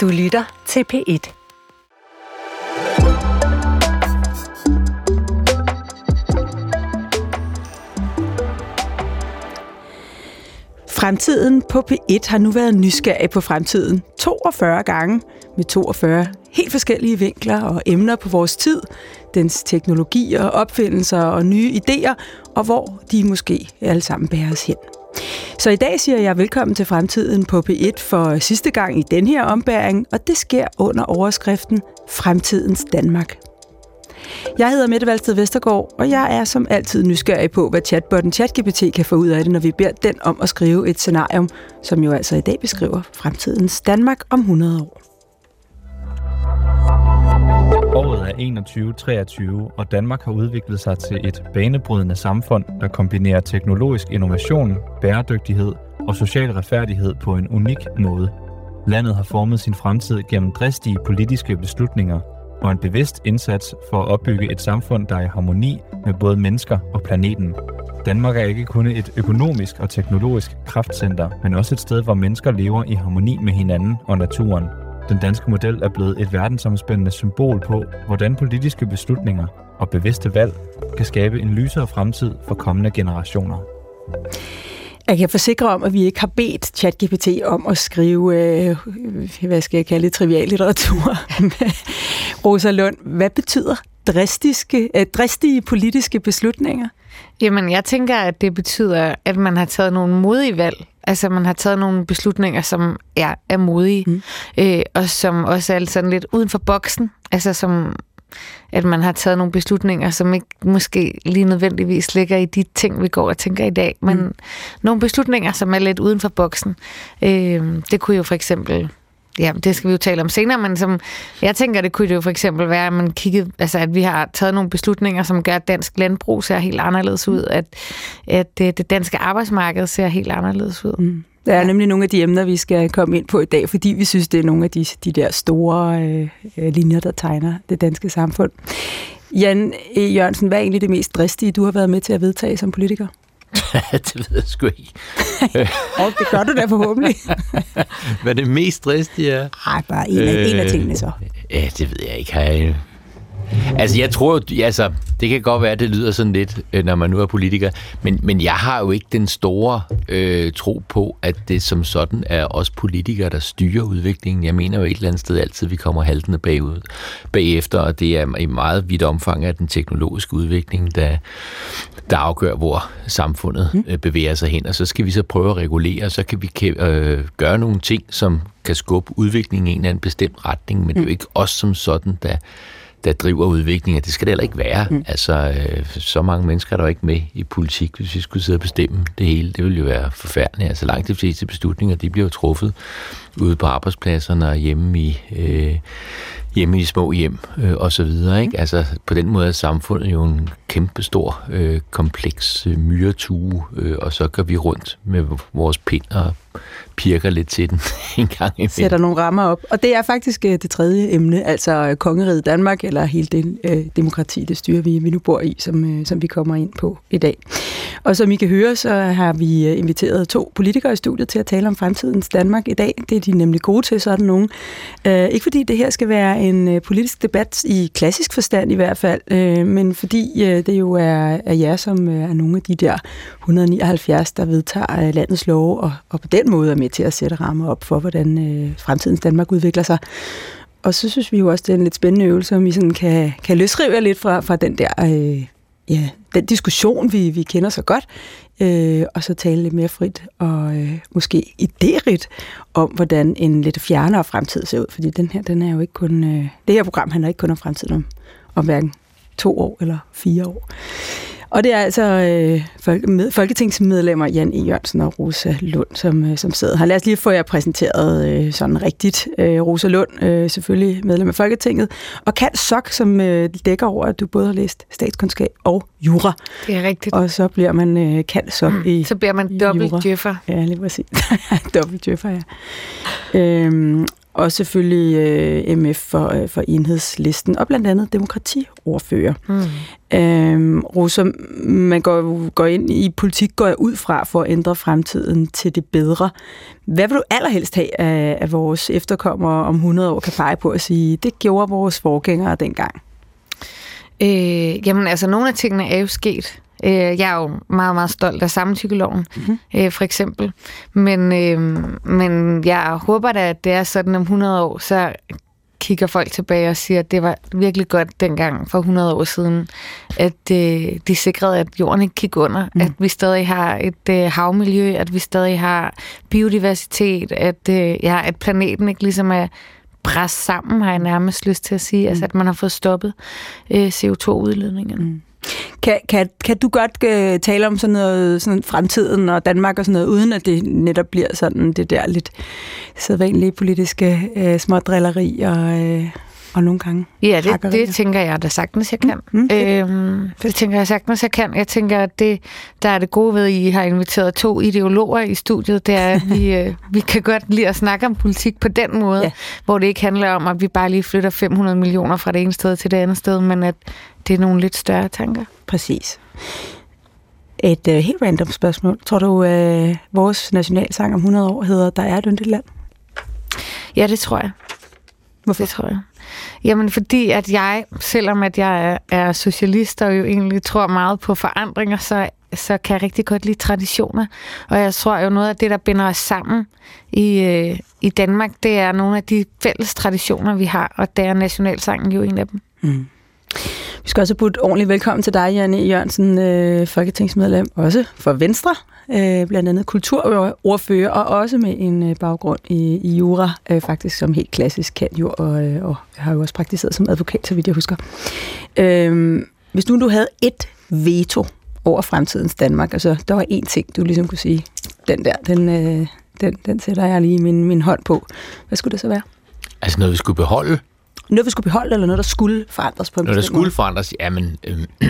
Du lytter til P1. Fremtiden på P1 har nu været nysgerrig på fremtiden 42 gange med 42 helt forskellige vinkler og emner på vores tid, dens teknologier, opfindelser og nye idéer, og hvor de måske alle sammen bærer os hen. Så i dag siger jeg velkommen til Fremtiden på P1 for sidste gang i den her ombæring, og det sker under overskriften Fremtidens Danmark. Jeg hedder Mette Valsted Vestergaard, og jeg er som altid nysgerrig på, hvad chatbotten ChatGPT kan få ud af det, når vi beder den om at skrive et scenarium, som jo altså i dag beskriver fremtidens Danmark om 100 år. Året er 2123, og Danmark har udviklet sig til et banebrydende samfund, der kombinerer teknologisk innovation, bæredygtighed og social retfærdighed på en unik måde. Landet har formet sin fremtid gennem dristige politiske beslutninger og en bevidst indsats for at opbygge et samfund, der er i harmoni med både mennesker og planeten. Danmark er ikke kun et økonomisk og teknologisk kraftcenter, men også et sted, hvor mennesker lever i harmoni med hinanden og naturen. Den danske model er blevet et verdensomspændende symbol på, hvordan politiske beslutninger og bevidste valg kan skabe en lysere fremtid for kommende generationer. Jeg kan forsikre om, at vi ikke har bedt ChatGPT om at skrive, øh, hvad skal jeg kalde det, trivial litteratur. Rosa Lund, hvad betyder dristiske, øh, dristige politiske beslutninger? Jamen, jeg tænker, at det betyder, at man har taget nogle modige valg. Altså, man har taget nogle beslutninger, som er, er modige, mm. øh, og som også er sådan lidt uden for boksen. Altså, som at man har taget nogle beslutninger, som ikke måske lige nødvendigvis ligger i de ting, vi går og tænker i dag, men mm. nogle beslutninger, som er lidt uden for boksen. Øh, det kunne jo for eksempel ja, det skal vi jo tale om senere, men som jeg tænker, det kunne det jo for eksempel være, at man kiggede, altså at vi har taget nogle beslutninger, som gør, at dansk landbrug ser helt anderledes ud, at, at det, det danske arbejdsmarked ser helt anderledes ud. Mm. Der er nemlig nogle af de emner, vi skal komme ind på i dag, fordi vi synes, det er nogle af de, de der store øh, linjer, der tegner det danske samfund. Jan e. Jørgensen, hvad er egentlig det mest dristige, du har været med til at vedtage som politiker? det ved jeg sgu ikke. Og det gør du da forhåbentlig. Hvad det mest dristige er? Nej, bare en af, øh, en af tingene så. Ja, det ved jeg ikke. Har jeg, Altså, jeg tror, altså, det kan godt være, at det lyder sådan lidt, øh, når man nu er politiker, men, men jeg har jo ikke den store øh, tro på, at det som sådan er os politikere, der styrer udviklingen. Jeg mener jo et eller andet sted altid, at vi kommer haltende bagud, bagefter, og det er i meget vidt omfang af den teknologiske udvikling, der, der afgør, hvor samfundet mm. øh, bevæger sig hen, og så skal vi så prøve at regulere, og så kan vi øh, gøre nogle ting, som kan skubbe udviklingen i en eller anden bestemt retning, men det er jo mm. ikke os som sådan, der der driver udviklingen. Det skal det heller ikke være. Mm. Altså, øh, så mange mennesker er der ikke med i politik, hvis vi skulle sidde og bestemme det hele. Det ville jo være forfærdeligt. Altså, langt de fleste beslutninger, de bliver jo truffet ude på arbejdspladserne og hjemme i, øh, hjemme i små hjem øh, og så videre. Ikke? Altså, på den måde er samfundet jo en kæmpe stor, øh, kompleks øh, myretue, øh, og så går vi rundt med vores pind og pirker lidt til den en gang imellem. Sætter nogle rammer op. Og det er faktisk øh, det tredje emne, altså øh, kongeriget Danmark, eller hele det øh, demokrati, det styre, vi, vi nu bor i, som, øh, som vi kommer ind på i dag. Og som I kan høre, så har vi øh, inviteret to politikere i studiet til at tale om fremtidens Danmark i dag. Det er de nemlig gode til, sådan nogen. Øh, ikke fordi det her skal være en øh, politisk debat i klassisk forstand i hvert fald, øh, men fordi øh, det jo er, er jer, som øh, er nogle af de der 179, der vedtager øh, landets love, og, og på den måde er med til at sætte rammer op for, hvordan øh, fremtidens Danmark udvikler sig. Og så synes vi jo også, det er en lidt spændende øvelse, om vi sådan kan, kan løsrive jer lidt fra, fra den der øh, ja, den diskussion, vi, vi kender så godt, øh, og så tale lidt mere frit og øh, måske idérigt om, hvordan en lidt fjernere fremtid ser ud. Fordi den her, den er jo ikke kun, øh, det her program handler ikke kun om fremtiden, om, om hverken to år eller fire år. Og det er altså øh, folketingsmedlemmer Jan E. Jørgensen og Rosa Lund, som, øh, som sidder her. Lad os lige få jer præsenteret øh, sådan rigtigt. Øh, Rosa Lund, øh, selvfølgelig medlem af Folketinget, og Kant Sok, som øh, dækker over, at du både har læst statskundskab og jura. Det er rigtigt. Og så bliver man øh, Kant Sok mm, i Så bliver man dobbelt djøffer. Ja, lige præcis. dobbelt djøffer, ja. Øhm, og selvfølgelig øh, MF for, øh, for enhedslisten, og blandt andet demokratiordfører. Mm. Øhm, Rosa, man går, går ind i politik, går jeg ud fra for at ændre fremtiden til det bedre. Hvad vil du allerhelst have af, af vores efterkommere om 100 år kan pege på at sige, det gjorde vores forgængere dengang? Øh, jamen altså, nogle af tingene er jo sket. Øh, jeg er jo meget, meget stolt af samtykkeloven, mm-hmm. øh, for eksempel. Men, øh, men jeg håber da, at det er sådan om 100 år, så kigger folk tilbage og siger, at det var virkelig godt dengang for 100 år siden, at øh, de sikrede, at jorden ikke gik under, mm. at vi stadig har et øh, havmiljø, at vi stadig har biodiversitet, at, øh, ja, at planeten ikke ligesom er presset sammen, har jeg nærmest lyst til at sige, mm. altså at man har fået stoppet øh, CO2-udledningen. Mm. Kan, kan, kan du godt uh, tale om sådan noget sådan fremtiden og Danmark og sådan noget, uden at det netop bliver sådan det der lidt sædvanlige politiske uh, smådrilleri og, uh, og nogle gange Ja, det, det tænker jeg da sagtens, jeg kan. Mm, mm, øhm, det tænker jeg sagtens, jeg kan. Jeg tænker, at det, der er det gode ved, at I har inviteret to ideologer i studiet, det er, at vi, øh, vi kan godt lide at snakke om politik på den måde, ja. hvor det ikke handler om, at vi bare lige flytter 500 millioner fra det ene sted til det andet sted, men at det er nogle lidt større tanker. Præcis. Et uh, helt random spørgsmål. Tror du, uh, vores nationalsang om 100 år hedder Der er et yndigt land? Ja, det tror jeg. Hvorfor? Det tror jeg. Jamen fordi, at jeg, selvom at jeg er, er socialist og jo egentlig tror meget på forandringer, så, så kan jeg rigtig godt lide traditioner. Og jeg tror jo noget af det, der binder os sammen i, øh, i Danmark, det er nogle af de fælles traditioner, vi har, og der er nationalsangen jo en af dem. Mm. Vi skal også putte ordentligt velkommen til dig, Janne Jørgensen, øh, folketingsmedlem, også for Venstre, øh, blandt andet kulturordfører, og også med en øh, baggrund i, i jura, øh, faktisk som helt klassisk kan jo, og, øh, og har jo også praktiseret som advokat, så vidt jeg husker. Øh, hvis nu du havde et veto over fremtidens Danmark, altså der var én ting, du ligesom kunne sige, den der, den, øh, den, den sætter jeg lige min, min hånd på. Hvad skulle det så være? Altså noget, vi skulle beholde? Noget, vi skulle beholde, eller noget, der skulle forandres på en Noget, der skulle måde? forandres? Jamen, øh,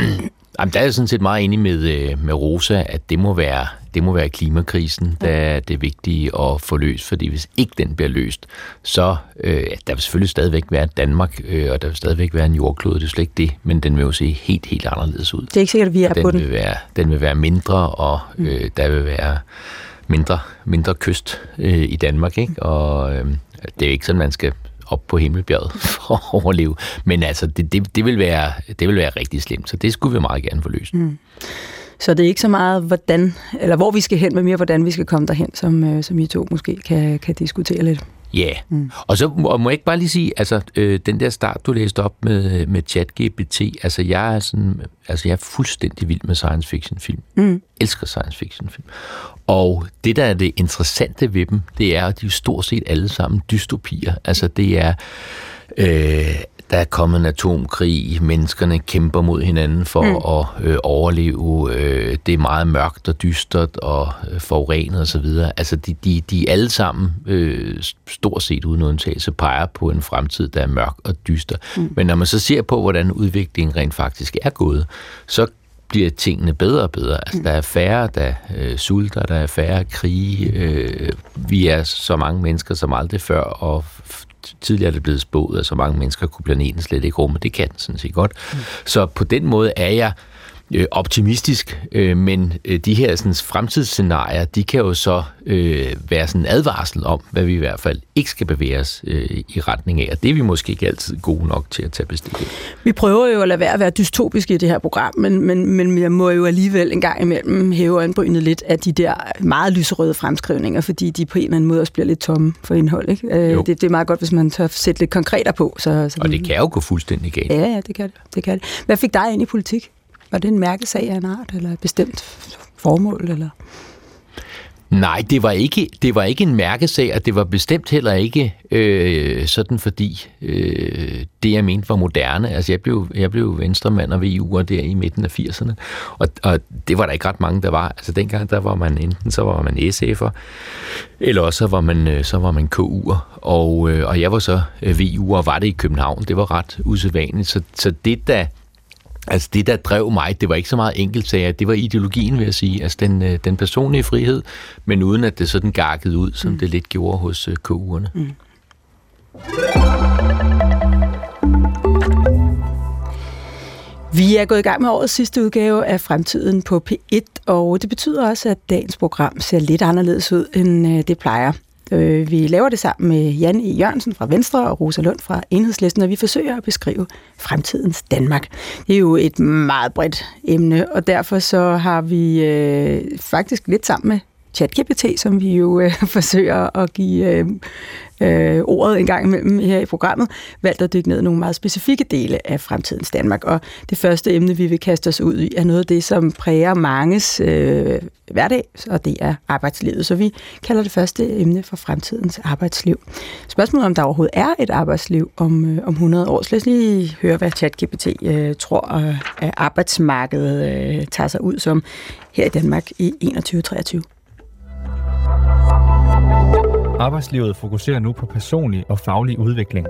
jamen, der er jeg sådan set meget enig med, øh, med Rosa, at det må være, det må være klimakrisen, der er det vigtige at få løst, fordi hvis ikke den bliver løst, så øh, der vil selvfølgelig stadigvæk være Danmark, øh, og der vil stadigvæk være en jordklode, det er slet ikke det, men den vil jo se helt, helt anderledes ud. Det er ikke sikkert, at vi er den på den. Vil være, den vil være mindre, og øh, mm. der vil være mindre, mindre kyst øh, i Danmark, ikke? og øh, det er ikke sådan, man skal op på himmelbjerget for at overleve. Men altså, det, det, det, vil være, det vil være rigtig slemt, så det skulle vi meget gerne få løst. Mm. Så det er ikke så meget, hvordan, eller hvor vi skal hen, men mere, hvordan vi skal komme derhen, som, øh, som I to måske kan, kan diskutere lidt. Ja, yeah. mm. og så må, må jeg ikke bare lige sige, altså øh, den der start, du læste op med, med ChatGPT, altså jeg er sådan, altså jeg er fuldstændig vild med science fiction film. Mm. Elsker science fiction film. Og det, der er det interessante ved dem, det er, at de er stort set alle sammen dystopier. Altså det er, øh, der er kommet en atomkrig, menneskerne kæmper mod hinanden for mm. at øh, overleve, øh, det er meget mørkt og dystert og øh, forurenet osv. Altså de, de, de alle sammen, øh, stort set uden undtagelse, peger på en fremtid, der er mørk og dyster. Mm. Men når man så ser på, hvordan udviklingen rent faktisk er gået, så bliver tingene bedre og bedre. Altså, mm. der er færre, der øh, sulter, der er færre krige. Øh, vi er så mange mennesker som aldrig før, og tidligere er det blevet spået, at så mange mennesker kunne planeten slet ikke rumme. Det kan den sådan set godt. Mm. Så på den måde er jeg øh, optimistisk, øh, men øh, de her sådan, fremtidsscenarier, de kan jo så øh, være sådan en advarsel om, hvad vi i hvert fald ikke skal bevæge os øh, i retning af, og det er vi måske ikke altid gode nok til at tage bestik Vi prøver jo at lade være at være dystopiske i det her program, men, men, men jeg må jo alligevel en gang imellem hæve anbrynet lidt af de der meget lyserøde fremskrivninger, fordi de på en eller anden måde også bliver lidt tomme for indhold. Ikke? Øh, det, det er meget godt, hvis man tør sætte lidt konkreter på. Så, så og det kan jo gå fuldstændig galt. Ja, ja, det kan det. det, kan det. Hvad fik dig ind i politik? Var det en mærkesag af en art, eller et bestemt formål? Eller? Nej, det var ikke, det var ikke en mærkesag, og det var bestemt heller ikke øh, sådan, fordi øh, det, jeg mente, var moderne. Altså, jeg blev, jeg blev venstremand og VU'er der i midten af 80'erne, og, og det var der ikke ret mange, der var. Altså, dengang, der var man enten, så var man SF'er, eller også så var man, øh, så var man KU'er, og, øh, og jeg var så øh, VU'er, og var det i København. Det var ret usædvanligt, så, så det, der Altså det, der drev mig, det var ikke så meget enkeltsager, det var ideologien, vil jeg sige. Altså den, øh, den personlige frihed, men uden at det sådan gakkede ud, som mm. det lidt gjorde hos øh, KU'erne. Mm. Vi er gået i gang med årets sidste udgave af Fremtiden på P1, og det betyder også, at dagens program ser lidt anderledes ud, end øh, det plejer. Øh, vi laver det sammen med Jan E. Jørgensen fra Venstre og Rosa Lund fra Enhedslisten, og vi forsøger at beskrive fremtidens Danmark. Det er jo et meget bredt emne, og derfor så har vi øh, faktisk lidt sammen med ChatGPT, som vi jo øh, forsøger at give øh, øh, ordet en gang imellem her i programmet, valgt at dykke ned i nogle meget specifikke dele af fremtidens Danmark. Og det første emne, vi vil kaste os ud i, er noget af det, som præger manges øh, hverdag, og det er arbejdslivet. Så vi kalder det første emne for fremtidens arbejdsliv. Spørgsmålet om der overhovedet er et arbejdsliv om, øh, om 100 år. Så lad os lige høre, hvad ChatGPT øh, tror, øh, at arbejdsmarkedet øh, tager sig ud som her i Danmark i 2021. Arbejdslivet fokuserer nu på personlig og faglig udvikling.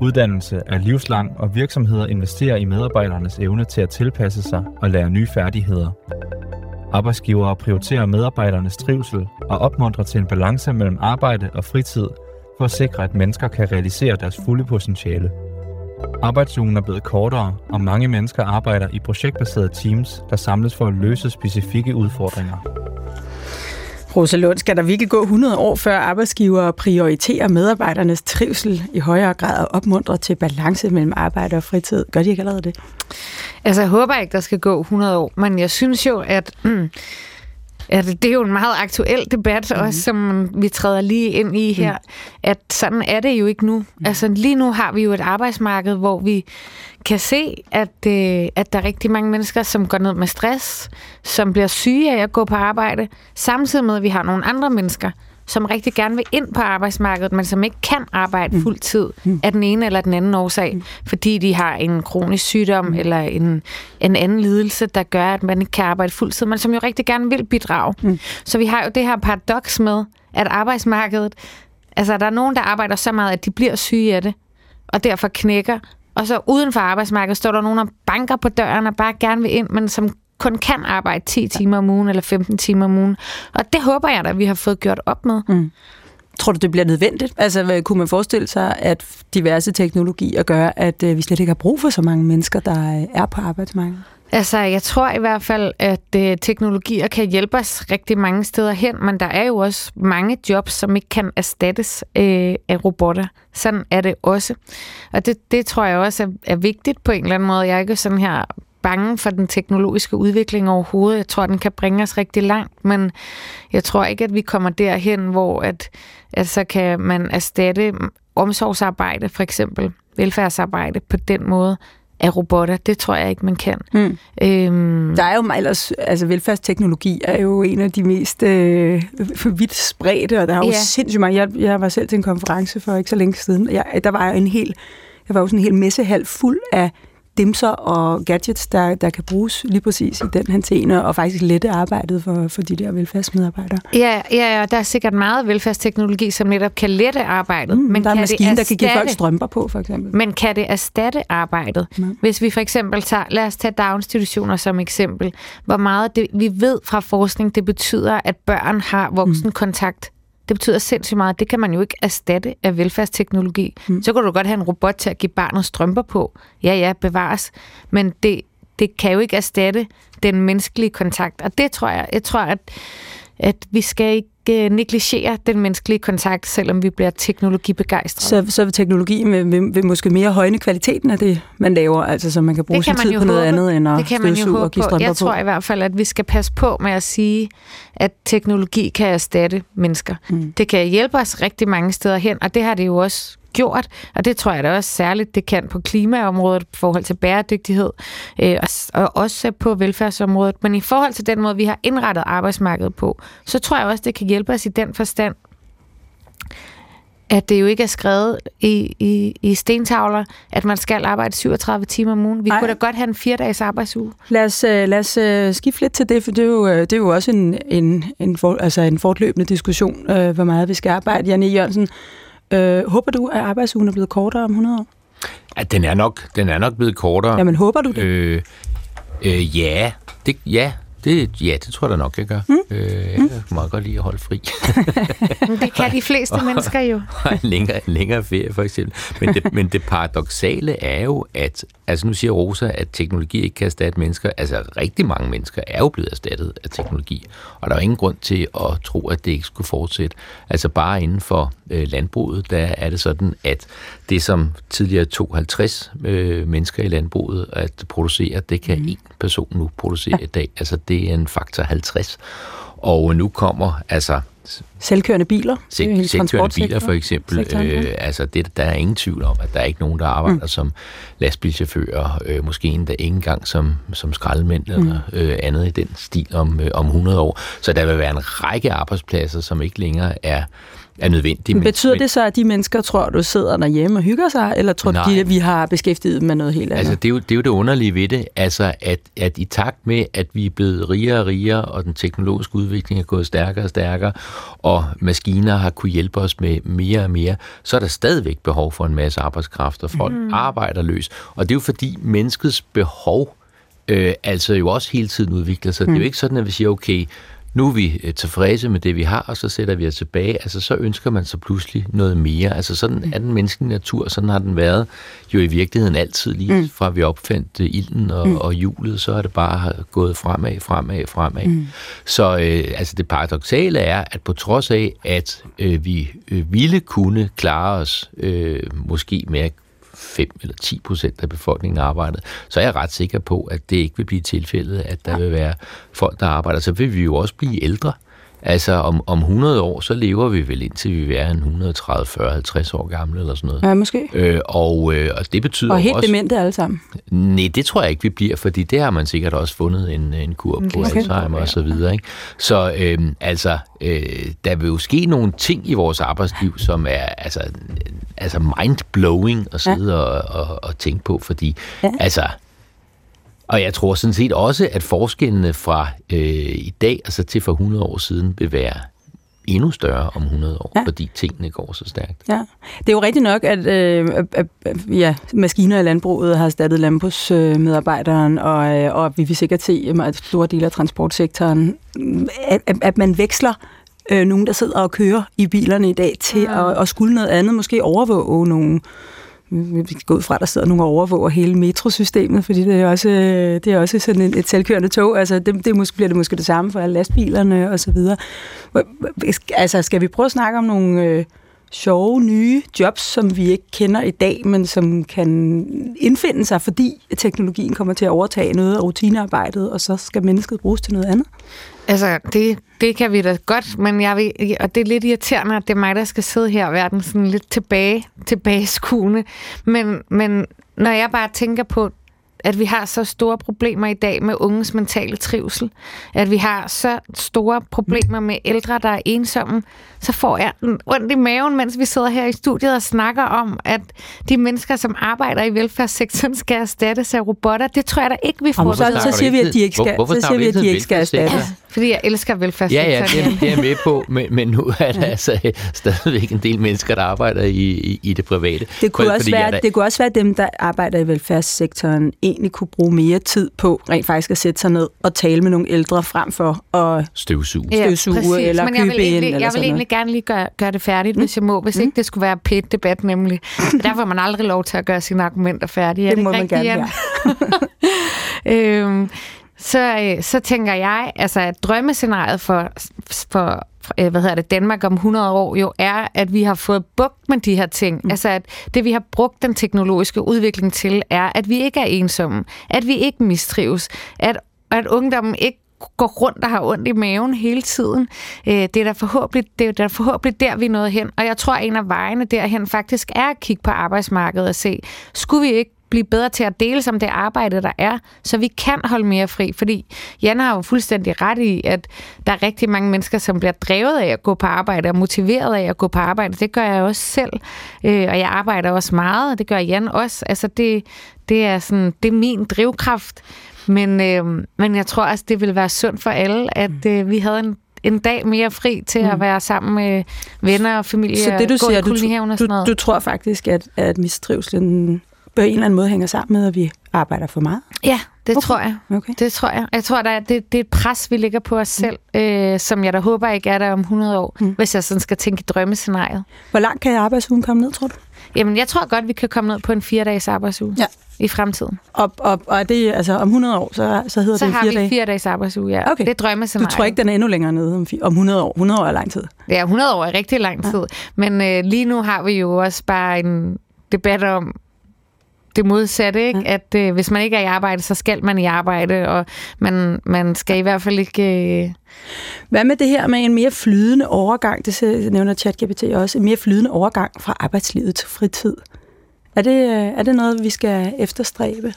Uddannelse er livslang, og virksomheder investerer i medarbejdernes evne til at tilpasse sig og lære nye færdigheder. Arbejdsgivere prioriterer medarbejdernes trivsel og opmuntrer til en balance mellem arbejde og fritid for at sikre, at mennesker kan realisere deres fulde potentiale. Arbejdsugen er blevet kortere, og mange mennesker arbejder i projektbaserede teams, der samles for at løse specifikke udfordringer. Rosa Lund, skal der virkelig gå 100 år, før arbejdsgivere prioriterer medarbejdernes trivsel i højere grad og opmuntrer til balance mellem arbejde og fritid? Gør de ikke allerede det? Altså, jeg håber ikke, der skal gå 100 år, men jeg synes jo, at... Mm, Ja, det, det er jo en meget aktuel debat, mm. også som vi træder lige ind i her, mm. at sådan er det jo ikke nu. Mm. Altså lige nu har vi jo et arbejdsmarked, hvor vi kan se, at, øh, at der er rigtig mange mennesker, som går ned med stress, som bliver syge af at gå på arbejde, samtidig med, at vi har nogle andre mennesker, som rigtig gerne vil ind på arbejdsmarkedet, men som ikke kan arbejde mm. fuld tid mm. af den ene eller den anden årsag, mm. fordi de har en kronisk sygdom mm. eller en, en anden lidelse, der gør, at man ikke kan arbejde fuld tid, men som jo rigtig gerne vil bidrage. Mm. Så vi har jo det her paradoks med, at arbejdsmarkedet, altså der er nogen, der arbejder så meget, at de bliver syge af det, og derfor knækker, og så uden for arbejdsmarkedet står der nogen, der banker på døren og bare gerne vil ind, men som kun kan arbejde 10 timer om ugen eller 15 timer om ugen. Og det håber jeg da, at vi har fået gjort op med. Mm. Tror du, det bliver nødvendigt? Altså, kunne man forestille sig, at diverse teknologier gør, at øh, vi slet ikke har brug for så mange mennesker, der øh, er på arbejdsmarkedet? Altså, jeg tror i hvert fald, at øh, teknologier kan hjælpe os rigtig mange steder hen, men der er jo også mange jobs, som ikke kan erstattes øh, af robotter. Sådan er det også. Og det, det tror jeg også er, er vigtigt på en eller anden måde. Jeg er ikke sådan her bange for den teknologiske udvikling overhovedet. Jeg tror, den kan bringe os rigtig langt, men jeg tror ikke, at vi kommer derhen, hvor at, at så kan man erstatte omsorgsarbejde, for eksempel velfærdsarbejde på den måde af robotter. Det tror jeg ikke, man kan. Mm. Øhm. Der er jo ellers, altså velfærdsteknologi er jo en af de mest øh, vidt spredte, og der er jo ja. sindssygt mange. Jeg, jeg var selv til en konference for ikke så længe siden. Jeg, der var en hel, der var jo sådan en hel messehal fuld af dimser og gadgets, der, der kan bruges lige præcis i den henseende, og faktisk lette arbejdet for, for de der velfærdsmedarbejdere. Ja, ja, ja, der er sikkert meget velfærdsteknologi, som netop kan lette arbejdet. Mm, men der er maskiner, der kan give folk strømper på, for eksempel. Men kan det erstatte arbejdet? Ja. Hvis vi for eksempel tager, lad os tage daginstitutioner som eksempel, hvor meget det, vi ved fra forskning, det betyder, at børn har voksenkontakt det betyder sindssygt meget. Det kan man jo ikke erstatte af velfærdsteknologi. Mm. Så kan du godt have en robot til at give barnet strømper på. Ja, ja, bevares. Men det, det kan jo ikke erstatte den menneskelige kontakt. Og det tror jeg, jeg tror, at, at vi skal ikke ikke negligere den menneskelige kontakt, selvom vi bliver teknologibegejstrede. Så, så vil teknologi vil, vil, vil måske mere højne kvaliteten af det, man laver, altså så man kan bruge sin tid på håbe. noget andet end at det kan man jo og give på. Jeg tror i hvert fald, at vi skal passe på med at sige, at teknologi kan erstatte mennesker. Mm. Det kan hjælpe os rigtig mange steder hen, og det har det jo også gjort, og det tror jeg da også særligt, det kan på klimaområdet, i forhold til bæredygtighed, øh, og også på velfærdsområdet. Men i forhold til den måde, vi har indrettet arbejdsmarkedet på, så tror jeg også, det kan hjælpe os i den forstand, at det jo ikke er skrevet i, i, i stentavler, at man skal arbejde 37 timer om ugen. Vi Ej. kunne da godt have en fire-dages arbejdsuge. Lad os, øh, lad os uh, skifte lidt til det, for det er jo, øh, det er jo også en, en, en, for, altså en fortløbende diskussion, uh, hvor meget vi skal arbejde. Janne Jørgensen, Øh, håber du, at arbejdsugen er blevet kortere om 100 år? Ja, den er nok, den er nok blevet kortere. Jamen, håber du det? Øh, øh, ja, det, ja, Det, ja, det tror jeg da nok, jeg gør. Mm. Øh, jeg kan meget godt lide at holde fri. Det kan de fleste mennesker jo. Og en længere, en længere ferie, for eksempel. Men det, men det paradoxale er jo, at altså nu siger Rosa, at teknologi ikke kan erstatte mennesker. Altså rigtig mange mennesker er jo blevet erstattet af teknologi. Og der er jo ingen grund til at tro, at det ikke skulle fortsætte. Altså bare inden for øh, landbruget, der er det sådan, at det som tidligere tog 50 øh, mennesker i landbruget at producere, det kan mm. en person nu producere ja. i dag. Altså det er en faktor 50. Og nu kommer altså Selvkørende biler? Selv, selvkørende biler for eksempel. Øh, altså det, der er ingen tvivl om, at der er ikke nogen, der arbejder mm. som lastbilchauffører, øh, måske endda ikke engang som, som skraldemænd mm. eller øh, andet i den stil om, øh, om 100 år. Så der vil være en række arbejdspladser, som ikke længere er er nødvendig. Men betyder det så, at de mennesker tror, du sidder derhjemme og hygger sig, eller tror Nej. de, at vi har beskæftiget dem med noget helt andet? Altså, det er jo det, er jo det underlige ved det, altså, at, at i takt med, at vi er blevet rigere og rigere, og den teknologiske udvikling er gået stærkere og stærkere, og maskiner har kunne hjælpe os med mere og mere, så er der stadigvæk behov for en masse arbejdskraft, og folk mm. arbejder løs. Og det er jo fordi menneskets behov øh, altså jo også hele tiden udvikler sig. Mm. Det er jo ikke sådan, at vi siger, okay, nu er vi øh, tilfredse med det, vi har, og så sætter vi os tilbage. Altså, så ønsker man så pludselig noget mere. Altså, sådan er den menneskelige natur, sådan har den været jo i virkeligheden altid, lige mm. fra vi opfandt uh, ilden og, mm. og hjulet, så er det bare gået fremad, fremad, fremad. Mm. Så øh, altså, det paradoxale er, at på trods af, at øh, vi øh, ville kunne klare os øh, måske med at 5 eller 10 procent af befolkningen arbejder, så er jeg ret sikker på, at det ikke vil blive tilfældet, at der vil være folk, der arbejder. Så vil vi jo også blive ældre. Altså om, om 100 år, så lever vi vel indtil vi er en 130, 40, 50 år gamle eller sådan noget. Ja, måske. Øh, og, øh, og det betyder Og helt også, demente alle sammen. Nej, det tror jeg ikke, vi bliver, fordi det har man sikkert også fundet en, en kur på okay. Alzheimer og så videre. Ikke? Så øh, altså, øh, der vil jo ske nogle ting i vores arbejdsliv, som er altså, altså mind-blowing at sidde ja. og, og, og tænke på, fordi ja. altså og jeg tror sådan set også, at forskellene fra øh, i dag altså til for 100 år siden vil være endnu større om 100 år, ja. fordi tingene går så stærkt. Ja. Det er jo rigtigt nok, at, øh, at, at ja, maskiner i landbruget har erstattet landbrugsmedarbejderen, og, øh, og vi vil sikkert se at store dele af transportsektoren, at, at, at man veksler øh, nogen, der sidder og kører i bilerne i dag, til ja. at, at skulle noget andet, måske overvåge nogle vi skal gå ud fra, at der sidder nogle og overvåger hele metrosystemet, fordi det er også, øh, det er også sådan et selvkørende tog. Altså, det, det måske, bliver det måske det samme for alle lastbilerne og så videre. Altså, skal vi prøve at snakke om nogle øh, sjove, nye jobs, som vi ikke kender i dag, men som kan indfinde sig, fordi teknologien kommer til at overtage noget af rutinearbejdet, og så skal mennesket bruges til noget andet? Altså, det, det kan vi da godt, men jeg vil, og det er lidt irriterende, at det er mig, der skal sidde her og være den sådan lidt tilbage, tilbage skuende. Men, men når jeg bare tænker på at vi har så store problemer i dag med unges mentale trivsel, at vi har så store problemer med ældre, der er ensomme, så får jeg ondt i maven, mens vi sidder her i studiet og snakker om, at de mennesker, som arbejder i velfærdssektoren, skal erstattes af robotter. Det tror jeg da ikke, vi får. så, så, siger vi, at de ikke skal, så siger vi, at de ikke skal erstattes. Ja, fordi jeg elsker velfærdssektoren. Ja, ja, det, det er jeg med på, men, men nu er der ja. altså stadigvæk en del mennesker, der arbejder i, i, i det private. Det kunne, også være, der... det kunne også være dem, der arbejder i velfærdssektoren, egentlig kunne bruge mere tid på rent faktisk at sætte sig ned og tale med nogle ældre frem for at støvsuge, ja, støvsuge præcis. eller Men jeg købe vil egentlig, ind. Jeg vil egentlig gerne lige gøre, gøre det færdigt, mm. hvis jeg må, hvis mm. ikke det skulle være pæt debat nemlig. Derfor har man aldrig lov til at gøre sine argumenter færdige. Det, det må man gerne, ja. øhm, så, øh, så tænker jeg, altså at drømmescenariet for, for øh, hvad hedder det, Danmark om 100 år jo er, at vi har fået bugt med de her ting. Mm. Altså at det, vi har brugt den teknologiske udvikling til, er, at vi ikke er ensomme, at vi ikke mistrives, at, at ungdommen ikke går rundt og har ondt i maven hele tiden. Øh, det er da forhåbentlig, det er da forhåbentlig der, vi er nået hen. Og jeg tror, at en af vejene derhen faktisk er at kigge på arbejdsmarkedet og se, skulle vi ikke blive bedre til at dele som det arbejde, der er, så vi kan holde mere fri. Fordi Jan har jo fuldstændig ret i, at der er rigtig mange mennesker, som bliver drevet af at gå på arbejde og motiveret af at gå på arbejde. Det gør jeg også selv, øh, og jeg arbejder også meget, og det gør Jan også. Altså det, det, er, sådan, det er min drivkraft. Men, øh, men jeg tror også, det ville være sundt for alle, at mm. øh, vi havde en en dag mere fri til mm. at være sammen med venner og familie Så det, du siger, du, du, du tror faktisk, at, at mistrivselen på en eller anden måde hænger sammen med, at vi arbejder for meget? Ja, Det okay. tror jeg. Okay. Det tror jeg. Jeg tror, der det, det er et pres, vi lægger på os selv, mm. øh, som jeg da håber ikke er der om 100 år, mm. hvis jeg sådan skal tænke i drømmescenariet. Hvor langt kan arbejdsugen komme ned, tror du? Jamen, jeg tror godt, vi kan komme ned på en fire-dages arbejdsuge Ja. i fremtiden. Og, og, og er det, altså, om 100 år, så, så hedder Så det en har fire vi dage? fire dages arbejdsuge, ja. Okay. Det er Du drømmescenariet. tror ikke, den er endnu længere nede om, om 100 år? 100 år er lang tid. Ja, 100 år er rigtig lang tid. Ja. Men øh, lige nu har vi jo også bare en debat om det modsatte, ikke? Ja. At øh, hvis man ikke er i arbejde, så skal man i arbejde, og man, man skal i hvert fald ikke... Øh, Hvad med det her med en mere flydende overgang? Det nævner ChatGPT også. En mere flydende overgang fra arbejdslivet til fritid. Er det, øh, er det noget, vi skal efterstræbe?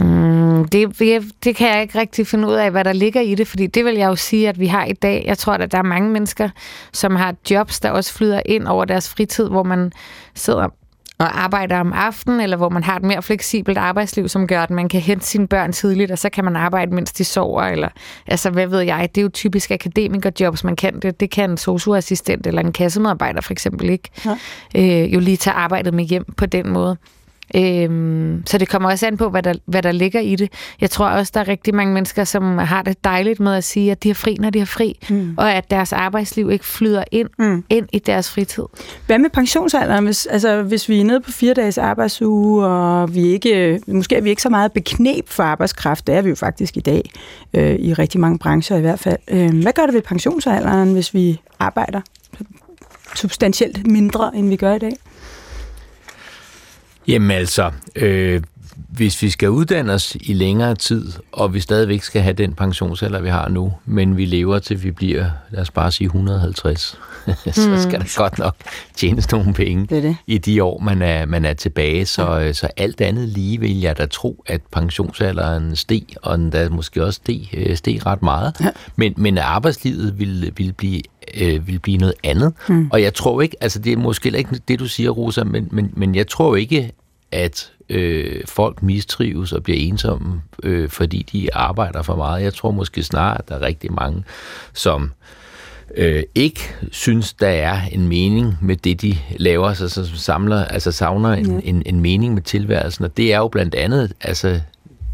Mm, det, det, det kan jeg ikke rigtig finde ud af, hvad der ligger i det, fordi det vil jeg jo sige, at vi har i dag. Jeg tror, at der er mange mennesker, som har jobs, der også flyder ind over deres fritid, hvor man sidder og arbejder om aftenen, eller hvor man har et mere fleksibelt arbejdsliv, som gør, at man kan hente sine børn tidligt, og så kan man arbejde, mens de sover, eller altså, hvad ved jeg, det er jo typisk akademikerjobs, man kan det. Det kan en socioassistent eller en kassemedarbejder for eksempel ikke. Ja. Øh, jo lige tage arbejdet med hjem på den måde. Øhm, så det kommer også an på, hvad der, hvad der ligger i det. Jeg tror også, der er rigtig mange mennesker, som har det dejligt med at sige, at de har fri, når de har fri, mm. og at deres arbejdsliv ikke flyder ind, Mm. ind i deres fritid. Hvad med pensionsalderen? Hvis, altså, hvis vi er nede på fire dages arbejdsuge, og vi ikke, måske er vi ikke så meget beknep for arbejdskraft, det er vi jo faktisk i dag, øh, i rigtig mange brancher i hvert fald. Øh, hvad gør det ved pensionsalderen, hvis vi arbejder substantielt mindre, end vi gør i dag? Jamen altså, øh, hvis vi skal uddanne os i længere tid, og vi stadigvæk skal have den pensionsalder, vi har nu, men vi lever til vi bliver, lad os bare sige 150, så skal der godt nok tjenes nogle penge Det det. i de år, man er, man er tilbage. Så, ja. så alt andet lige vil jeg da tro, at pensionsalderen steg, og den da måske også steg, øh, steg ret meget. Ja. Men, men arbejdslivet vil, vil blive øh, vil blive noget andet. Mm. Og jeg tror ikke, altså det er måske ikke det, du siger, Rosa, men, men, men jeg tror ikke, at øh, folk mistrives og bliver ensomme, øh, fordi de arbejder for meget. Jeg tror måske snarere, at der er rigtig mange, som øh, ikke synes, der er en mening med det, de laver, så, så samler, altså savner en, en, en mening med tilværelsen. Og det er jo blandt andet altså,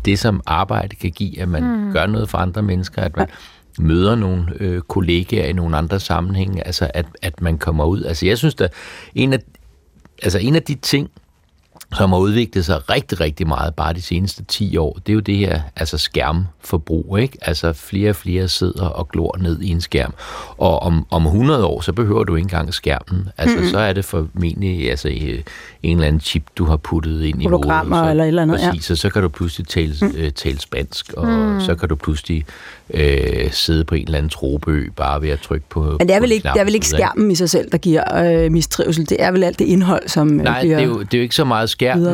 det, som arbejde kan give, at man mm. gør noget for andre mennesker, at man møder nogle øh, kollegaer i nogle andre sammenhænge, altså at, at man kommer ud. Altså jeg synes, at en af, altså en af de ting, som har udviklet sig rigtig, rigtig meget bare de seneste 10 år, det er jo det her altså skærmforbrug, ikke? Altså flere og flere sidder og glor ned i en skærm. Og om, om 100 år, så behøver du ikke engang skærmen. Altså mm-hmm. så er det formentlig altså, øh, en eller anden chip, du har puttet ind i. Hologrammer så, eller et eller andet, ja. Præcis, og så kan du pludselig tale, mm. øh, tale spansk, og mm. så kan du pludselig øh, sidde på en eller anden trobeø, bare ved at trykke på Men det er vel ikke, knap det er vel ikke skærmen i sig selv, der giver øh, mistrivsel. Det er vel alt det indhold, som øh, Nej, bliver... det er, jo, det er jo ikke så meget skærmen.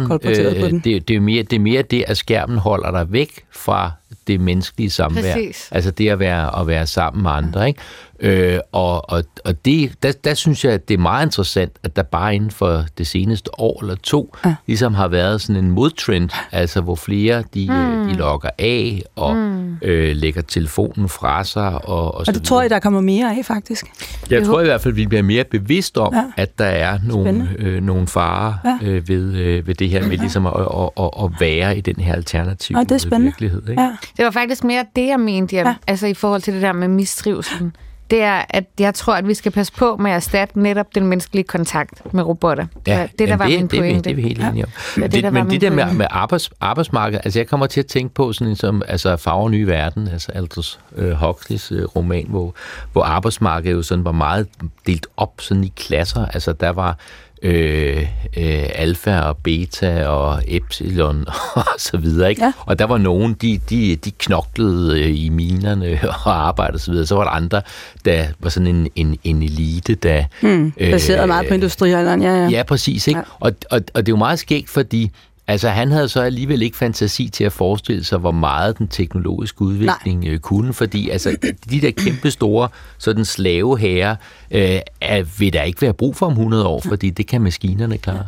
den. det, det, er mere, det er mere det, at skærmen holder dig væk fra det menneskelige samvær. Præcis. Altså det at være, at være sammen med andre. Ikke? Øh, og og, og det, der, der synes jeg, at det er meget interessant, at der bare inden for det seneste år eller to, Ja. ja. ligesom har været sådan en modtrend, altså hvor flere de, mm. de logger af og mm. øh, lægger telefonen fra sig. Og, og, Og det videre. tror jeg, der kommer mere af, faktisk. Jeg tror i hvert fald, vi bliver mere bevidst om, Ja. ja. at der er nogle, Spændende. øh, nogle farer Ja. ja. øh, ved, øh, ved det her med ligesom at, at, at, at være i den her alternative det er spændende. virkelighed. Ikke? Ja. Det var faktisk mere det, jeg mente, ja. Ja. altså i forhold til det der med mistrivselen. Det er, at jeg tror, at vi skal passe på med at erstatte netop den menneskelige kontakt med robotter. det, der jamen, var det, min det, pointe. det er vi helt enige om. Ja, Men det, der det, var men det der med, med arbejds, arbejdsmarkedet, altså jeg kommer til at tænke på sådan en som altså Farver Nye Verden, altså Aldous øh, Huxleys øh, roman, hvor, hvor arbejdsmarkedet jo sådan var meget delt op sådan i klasser. Altså der var øh, øh, alfa og beta og epsilon og så videre. Ikke? Ja. Og der var nogen, de, de, de knoklede øh, i minerne og arbejdede og så videre. Så var der andre, der var sådan en, en, en elite, der... Hmm. Baseret øh, meget på industrialderen, ja, ja. Ja, præcis. Ikke? Ja. Og, og, og det er jo meget skægt, fordi altså, han havde så alligevel ikke fantasi til at forestille sig, hvor meget den teknologiske udvikling Nej. kunne, fordi altså, de der kæmpe store sådan slaveherrer øh, er, vil der ikke være brug for om 100 år, fordi det kan maskinerne klare.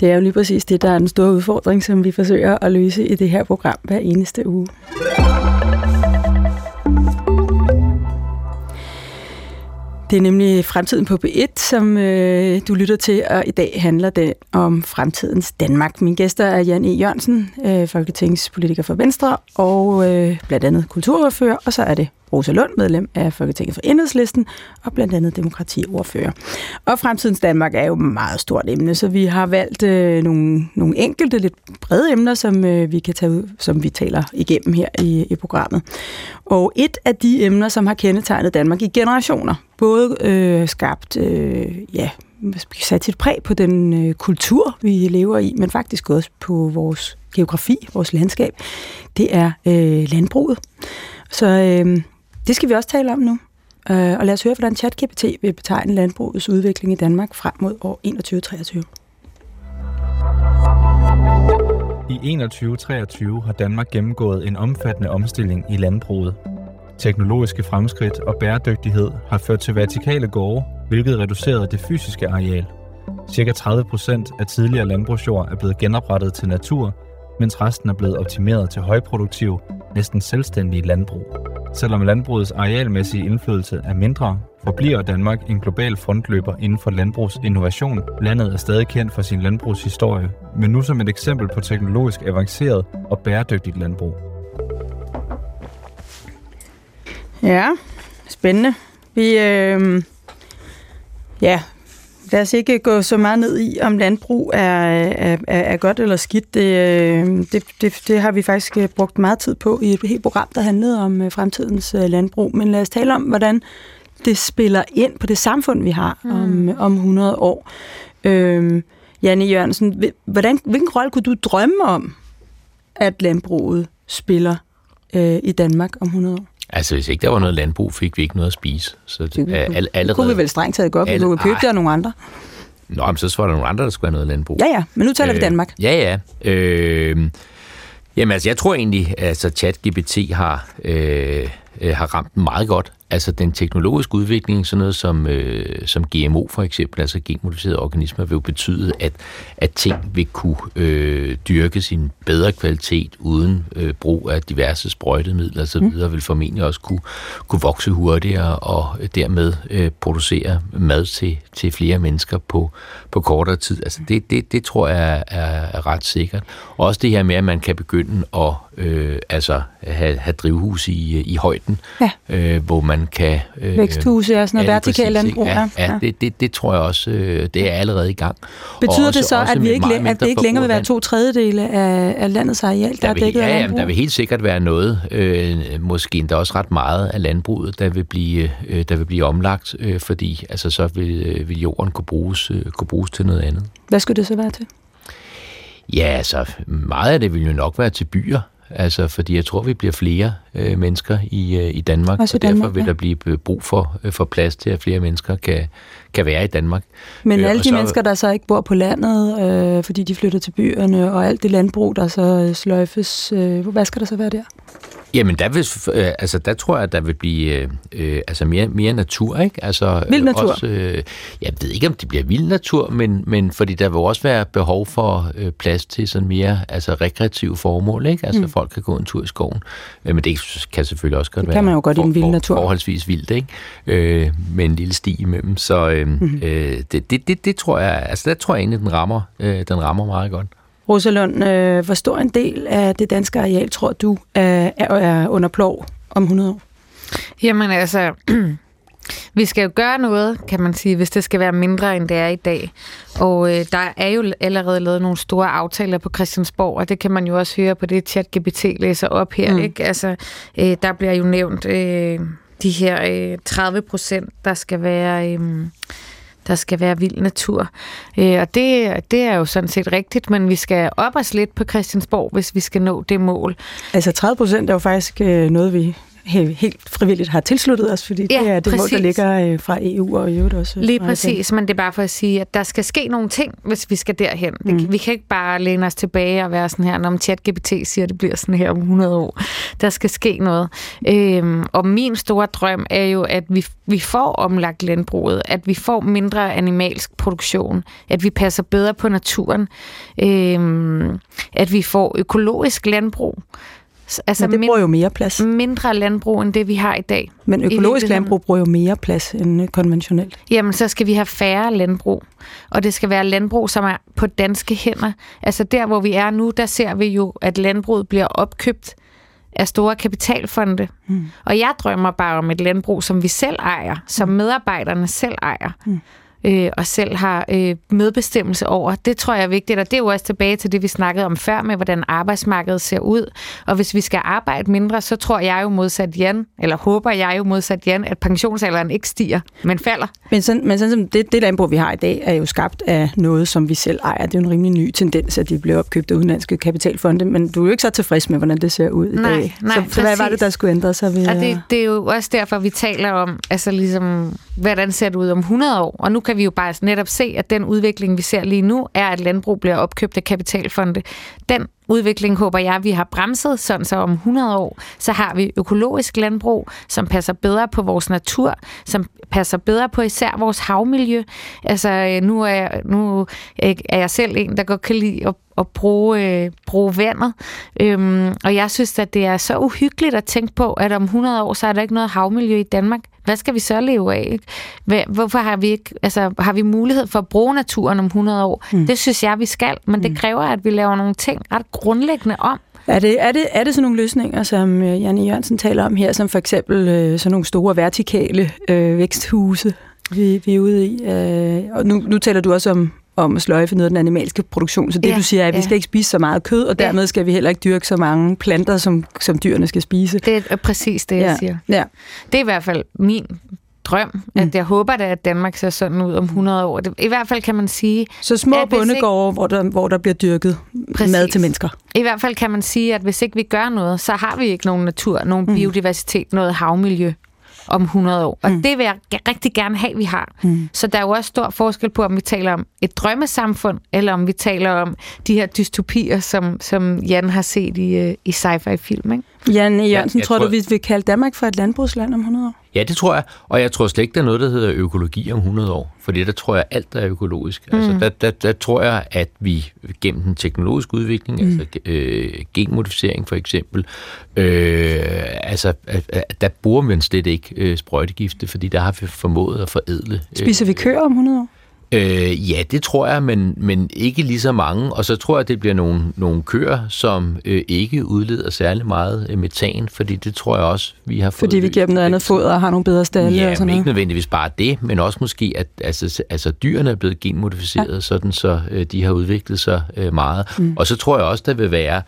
Det er jo lige præcis det, der er den store udfordring, som vi forsøger at løse i det her program hver eneste uge. Det er nemlig Fremtiden på B1, som øh, du lytter til, og i dag handler det om fremtidens Danmark. Min gæster er Jan E. Jørgensen, øh, folketingspolitiker for Venstre, og øh, blandt andet kulturordfører, og så er det Rosa Lund, medlem af Folketinget for Enhedslisten, og blandt andet demokratiordfører. Og fremtidens Danmark er jo et meget stort emne, så vi har valgt øh, nogle, nogle enkelte, lidt brede emner, som øh, vi kan tage ud, som vi taler igennem her i, i programmet. Og et af de emner, som har kendetegnet Danmark i generationer, både øh, skabt, øh, ja, sat sit præg på den øh, kultur, vi lever i, men faktisk også på vores geografi, vores landskab, det er øh, landbruget. Så øh, det skal vi også tale om nu. Øh, og lad os høre, hvordan ChatGPT vil betegne landbrugets udvikling i Danmark frem mod år 2023. I 2123 har Danmark gennemgået en omfattende omstilling i landbruget. Teknologiske fremskridt og bæredygtighed har ført til vertikale gårde, hvilket reducerede det fysiske areal. Cirka 30 procent af tidligere landbrugsjord er blevet genoprettet til natur, mens resten er blevet optimeret til højproduktiv, næsten selvstændige landbrug. Selvom landbrugets arealmæssige indflydelse er mindre, forbliver Danmark en global frontløber inden for landbrugsinnovation. Landet er stadig kendt for sin landbrugshistorie, men nu som et eksempel på teknologisk avanceret og bæredygtigt landbrug. Ja, spændende. Vi, øh, ja, lad os ikke gå så meget ned i, om landbrug er, er, er godt eller skidt. Det, øh, det, det, det har vi faktisk øh, brugt meget tid på i et helt program, der handlede om øh, fremtidens landbrug. Men lad os tale om, hvordan det spiller ind på det samfund, vi har mm. om, om 100 år. Øh, Janne Jørgensen, hvordan, hvilken rolle kunne du drømme om, at landbruget spiller øh, i Danmark om 100 år? Altså, hvis ikke der var noget landbrug, fik vi ikke noget at spise. Så det, det, all, allerede, det kunne vi vel strengt taget godt, alle, vi kunne købe det af nogle andre. Nå, men så var der nogle andre, der skulle have noget landbrug. Ja, ja, men nu taler øh, vi Danmark. Ja, ja. Øh, jamen, altså, jeg tror egentlig, at altså, ChatGPT har, øh, øh, har ramt meget godt. Altså den teknologiske udvikling, sådan noget som, øh, som GMO for eksempel, altså genmodificerede organismer, vil jo betyde, at, at ting vil kunne øh, dyrkes i en bedre kvalitet uden øh, brug af diverse sprøjtemidler osv., mm. vil formentlig også kunne, kunne vokse hurtigere og dermed øh, producere mad til, til flere mennesker på, på kortere tid. Altså det, det, det tror jeg er, er ret sikkert. Og også det her med, at man kan begynde at øh, altså have, have drivhus i, i højden, ja. øh, hvor man kan... Øh, Væksthuse og sådan noget vertikalt landbrug. Ja, ja, ja. Det, det, det tror jeg også, øh, det er allerede i gang. Betyder også, det så, at, vi ikke, at det ikke længere vil være to tredjedele af, af landets areal, der, der er dækket ja, af landbrug? Ja, der vil helt sikkert være noget, øh, måske endda også ret meget af landbruget, der vil blive, øh, der vil blive omlagt, øh, fordi altså, så vil, øh, vil jorden kunne bruges, øh, kunne bruges til noget andet. Hvad skulle det så være til? Ja, altså meget af det vil jo nok være til byer. Altså, fordi jeg tror, vi bliver flere øh, mennesker i, øh, i Danmark, Også og derfor Danmark, vil der blive brug for, øh, for plads til, at flere mennesker kan, kan være i Danmark. Men øh, alle de så, mennesker, der så ikke bor på landet, øh, fordi de flytter til byerne, og alt det landbrug, der så sløjfes, øh, hvad skal der så være der? Jamen, der, vil, øh, altså, der tror jeg, at der vil blive øh, øh, altså mere, mere natur, ikke? Altså, vild natur? Også, øh, jeg ved ikke, om det bliver vild natur, men, men fordi der vil også være behov for øh, plads til sådan mere altså, rekreative formål, ikke? Altså, mm. folk kan gå en tur i skoven. Øh, men det kan selvfølgelig også godt det være kan man jo godt for, i en vild natur. For, forholdsvis vildt, ikke? Øh, med en lille sti imellem. Så øh, mm. øh, det, det, det, det, tror jeg, altså, der tror jeg egentlig, den rammer, øh, den rammer meget godt. Rosalund, øh, hvor stor en del af det danske areal tror du er, er under plov om 100 år? Jamen altså, vi skal jo gøre noget, kan man sige, hvis det skal være mindre, end det er i dag. Og øh, der er jo allerede lavet nogle store aftaler på Christiansborg, og det kan man jo også høre på det, chat-GPT læser op her. Mm. Ikke? Altså, øh, der bliver jo nævnt øh, de her øh, 30 procent, der skal være... Øh, der skal være vild natur. Øh, og det, det er jo sådan set rigtigt, men vi skal op os lidt på Christiansborg, hvis vi skal nå det mål. Altså 30 procent er jo faktisk øh, noget, vi helt frivilligt har tilsluttet os, fordi ja, det er det mål, der ligger øh, fra EU og EU også. Lige præcis, men det er bare for at sige, at der skal ske nogle ting, hvis vi skal derhen. Mm. Vi, vi kan ikke bare læne os tilbage og være sådan her, når ChatGPT siger, at det bliver sådan her om 100 år. Der skal ske noget. Øhm, og min store drøm er jo, at vi, vi får omlagt landbruget, at vi får mindre animalsk produktion, at vi passer bedre på naturen, øhm, at vi får økologisk landbrug, Altså Men det bruger jo mere plads. mindre landbrug end det, vi har i dag. Men økologisk landbrug bruger jo mere plads end øh, konventionelt. Jamen, så skal vi have færre landbrug. Og det skal være landbrug, som er på danske hænder. Altså der, hvor vi er nu, der ser vi jo, at landbruget bliver opkøbt af store kapitalfonde. Mm. Og jeg drømmer bare om et landbrug, som vi selv ejer, som medarbejderne selv ejer. Mm øh, og selv har øh, medbestemmelse over. Det tror jeg er vigtigt, og det er jo også tilbage til det, vi snakkede om før med, hvordan arbejdsmarkedet ser ud. Og hvis vi skal arbejde mindre, så tror jeg jo modsat Jan, eller håber jeg jo modsat Jan, at pensionsalderen ikke stiger, men falder. Men sådan, men sådan som det, det landbrug, vi har i dag, er jo skabt af noget, som vi selv ejer. Det er jo en rimelig ny tendens, at de bliver opkøbt af udenlandske kapitalfonde, men du er jo ikke så tilfreds med, hvordan det ser ud i Nej, dag. nej, så, så hvad var det, der skulle ændre sig? Ved, Og det, det er jo også derfor, vi taler om, altså ligesom, hvordan ser det ud om 100 år? Og nu kan vi jo bare netop se, at den udvikling, vi ser lige nu, er, at landbrug bliver opkøbt af kapitalfonde. Den udvikling håber jeg, vi har bremset, sådan så om 100 år, så har vi økologisk landbrug, som passer bedre på vores natur, som passer bedre på især vores havmiljø. Altså, øh, nu er jeg, nu øh, er jeg selv en, der godt kan lide at at bruge, øh, bruge vandet. Øhm, og jeg synes, at det er så uhyggeligt at tænke på, at om 100 år, så er der ikke noget havmiljø i Danmark. Hvad skal vi så leve af? Ikke? Hvorfor har vi ikke, altså, har vi mulighed for at bruge naturen om 100 år? Mm. Det synes jeg, vi skal, men det kræver, at vi laver nogle ting ret grundlæggende om. Er det, er, det, er det sådan nogle løsninger, som øh, Janne Jørgensen taler om her, som for eksempel øh, sådan nogle store vertikale øh, væksthuse, vi, vi er ude i? Øh, og nu, nu taler du også om, om at sløjfe noget af den animalske produktion, så det Ja, du siger er, at vi ja. skal ikke spise så meget kød, og Ja. dermed skal vi heller ikke dyrke så mange planter, som, som dyrene skal spise. Det er præcis det, jeg ja. siger. Ja. Det er i hvert fald min drøm, mm. at jeg håber da, at Danmark ser sådan ud om 100 år. Det, I hvert fald kan man sige, Så små hvis ikke- bondegårde, hvor der, hvor der bliver dyrket Præcis. mad til mennesker. I hvert fald kan man sige, at hvis ikke vi gør noget, så har vi ikke nogen natur, nogen Mm. biodiversitet, noget havmiljø om 100 år. Og det vil jeg rigtig gerne have, vi har. Mm. Så der er jo også stor forskel på, om vi taler om et drømmesamfund, eller om vi taler om de her dystopier, som, som Jan har set i, øh, i sci-fi-film. Ikke? Janne Jørgensen, jeg tror, tror- du, vi vil kalde Danmark for et landbrugsland om 100 år? Ja, det tror jeg. Og jeg tror slet ikke, der er noget, der hedder økologi om 100 år. Fordi der tror jeg, alt er økologisk. Mm. Altså, der, der, der tror jeg, at vi gennem den teknologiske udvikling, mm. altså øh, genmodificering for eksempel, øh, altså, der bruger man slet ikke øh, sprøjtegifte, fordi der har vi formået at forædle. øh, Spiser vi køer om 100 år? Øh, ja, det tror jeg, men, men ikke lige så mange. Og så tror jeg, det bliver nogle, nogle køer, som øh, ikke udleder særlig meget øh, metan, fordi det tror jeg også, vi har fået Fordi vi giver dem noget andet foder og har nogle bedre stalle Ja, og sådan men ikke noget. nødvendigvis bare det, men også måske, at altså, altså dyrene er blevet genmodificeret, ja. sådan så øh, de har udviklet sig øh, meget. Mm. Og så tror jeg også, der vil være,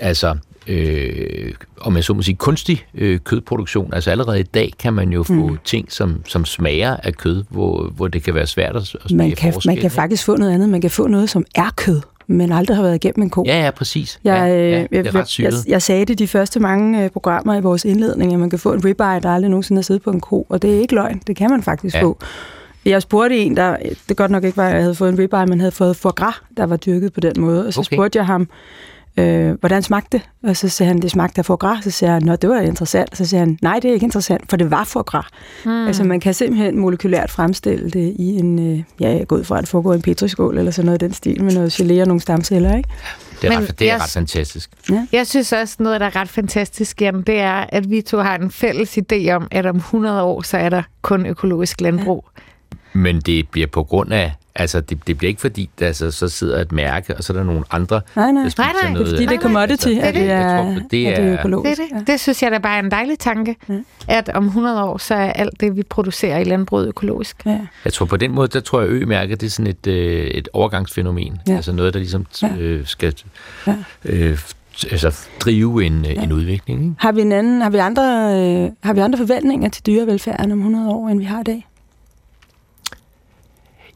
altså, øh, om jeg så må sige, kunstig øh, kødproduktion. Altså allerede i dag kan man jo få mm. ting, som, som smager af kød, hvor, hvor det kan være svært at, at Man kan, forskel. man kan faktisk få noget andet. Man kan få noget, som er kød, men aldrig har været igennem en ko. Ja, ja, præcis. Jeg, ja, ja, øh, det er jeg, ret jeg, jeg sagde det de første mange øh, programmer i vores indledning, at man kan få en ribeye, der aldrig nogensinde har siddet på en ko, og det er ikke løgn. Det kan man faktisk Ja. få. Jeg spurgte en, der, det godt nok ikke var, at jeg havde fået en ribeye, men havde fået foie gras, der var dyrket på den måde. Og så okay. spurgte jeg ham, øh, hvordan smagte det? Og så sagde han, det smagte af foie gras. Så sagde jeg, nå, det var interessant. Så sagde han, nej, det er ikke interessant, for det var foie gras. Mm. Altså, man kan simpelthen molekylært fremstille det i en, øh, ja, jeg er gået fra, foregår i en petriskål, eller sådan noget i den stil, med noget gelé og nogle stamceller, ikke? Det er, Men ret, det er jeg- ret fantastisk. Jeg synes også, noget, der er ret fantastisk, Jan, det er, at vi to har en fælles idé om, at om 100 år, så er der kun økologisk landbrug. Men det bliver på grund af, altså det, det bliver ikke fordi, der så, så sidder et mærke, og så er der nogle andre, Nej, nej. der spiser Nej, nej, det er noget. Fordi det er commodity, altså, at det jeg er, tror, det det er, det er Det økologisk. er det. Det synes jeg da bare er en dejlig tanke, at om 100 år, så er alt det, vi producerer i landbruget økologisk. Ja. Ja. Jeg tror på den måde, der tror jeg, Ø-mærket det er sådan et, øh, et overgangsfænomen. Ja. Altså noget, der ligesom Ja. øh, skal Ja. øh, altså, drive en, ja. en udvikling. Ikke? Har vi, en anden, har, vi andre, øh, har vi andre forventninger til dyrevelfærden om 100 år, end vi har i dag?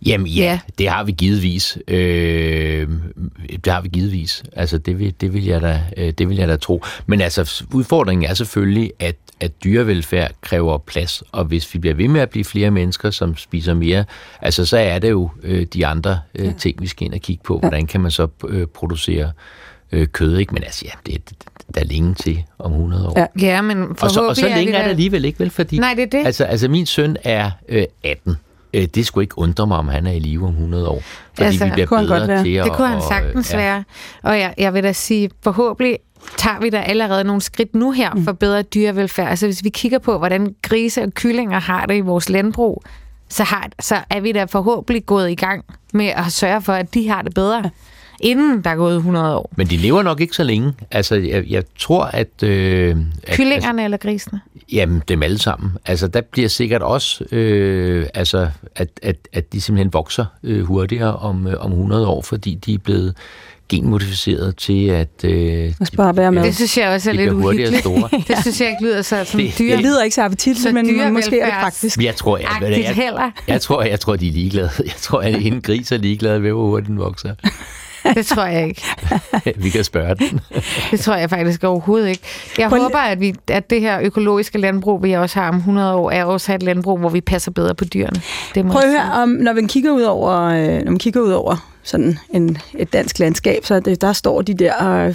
Jamen ja, Ja. det har vi givetvis. Øh, det har vi givetvis. Altså det vil, det vil, jeg da, øh, det vil jeg da tro. Men altså udfordringen er selvfølgelig, at, at dyrevelfærd kræver plads, og hvis vi bliver ved med at blive flere mennesker, som spiser mere, altså så er det jo øh, de andre øh, ja. ting, vi skal ind og kigge på. Hvordan kan man så øh, producere øh, kød, ikke? Men altså ja, det, der er længe til om 100 år. Ja. Ja, men Og så, og så forhåbentlig længe er det da- alligevel ikke, vel? Fordi, Nej, det er det. Altså, altså min søn er øh, 18, øh, det skulle ikke undre mig, om han er i live om 100 år. Fordi Altså, vi bliver kunne han godt bedre være. til at... Det kunne han og, sagtens ja. være. Og jeg, jeg vil da sige, forhåbentlig tager vi da allerede nogle skridt nu her for bedre dyrevelfærd. Altså hvis vi kigger på, hvordan grise og kyllinger har det i vores landbrug, så, har, så er vi da forhåbentlig gået i gang med at sørge for, at de har det bedre, inden der er gået 100 år. Men de lever nok ikke så længe. Altså, jeg, jeg tror, at... Øh, at Kyllingerne eller grisene? Jamen, dem alle sammen. Altså, der bliver sikkert også, øh, altså, at, at, at de simpelthen vokser øh, hurtigere om, øh, om 100 år, fordi de er blevet genmodificeret til, at øh, Jeg skal bare være med. Det synes jeg også er lidt uhyggeligt. store. Det synes jeg ikke lyder så som Det- dyre. Det lyder ikke så appetitligt, Så men, men måske er det. Men jeg tror, jeg, jeg, jeg, heller. jeg, tror, jeg tror, de er ligeglade. Jeg tror, at en gris er ligeglad ved, hvor hurtigt den vokser. Det tror jeg ikke. Vi kan spørge den. Det tror jeg faktisk overhovedet ikke. Jeg Prøv håber, at, vi, at det her økologiske landbrug, vi også har om 100 år, er også et landbrug, hvor vi passer bedre på dyrene. Det må Prøv at høre, om, når man kigger ud over, øh, når man kigger ud over sådan en, et dansk landskab, så det, der står de der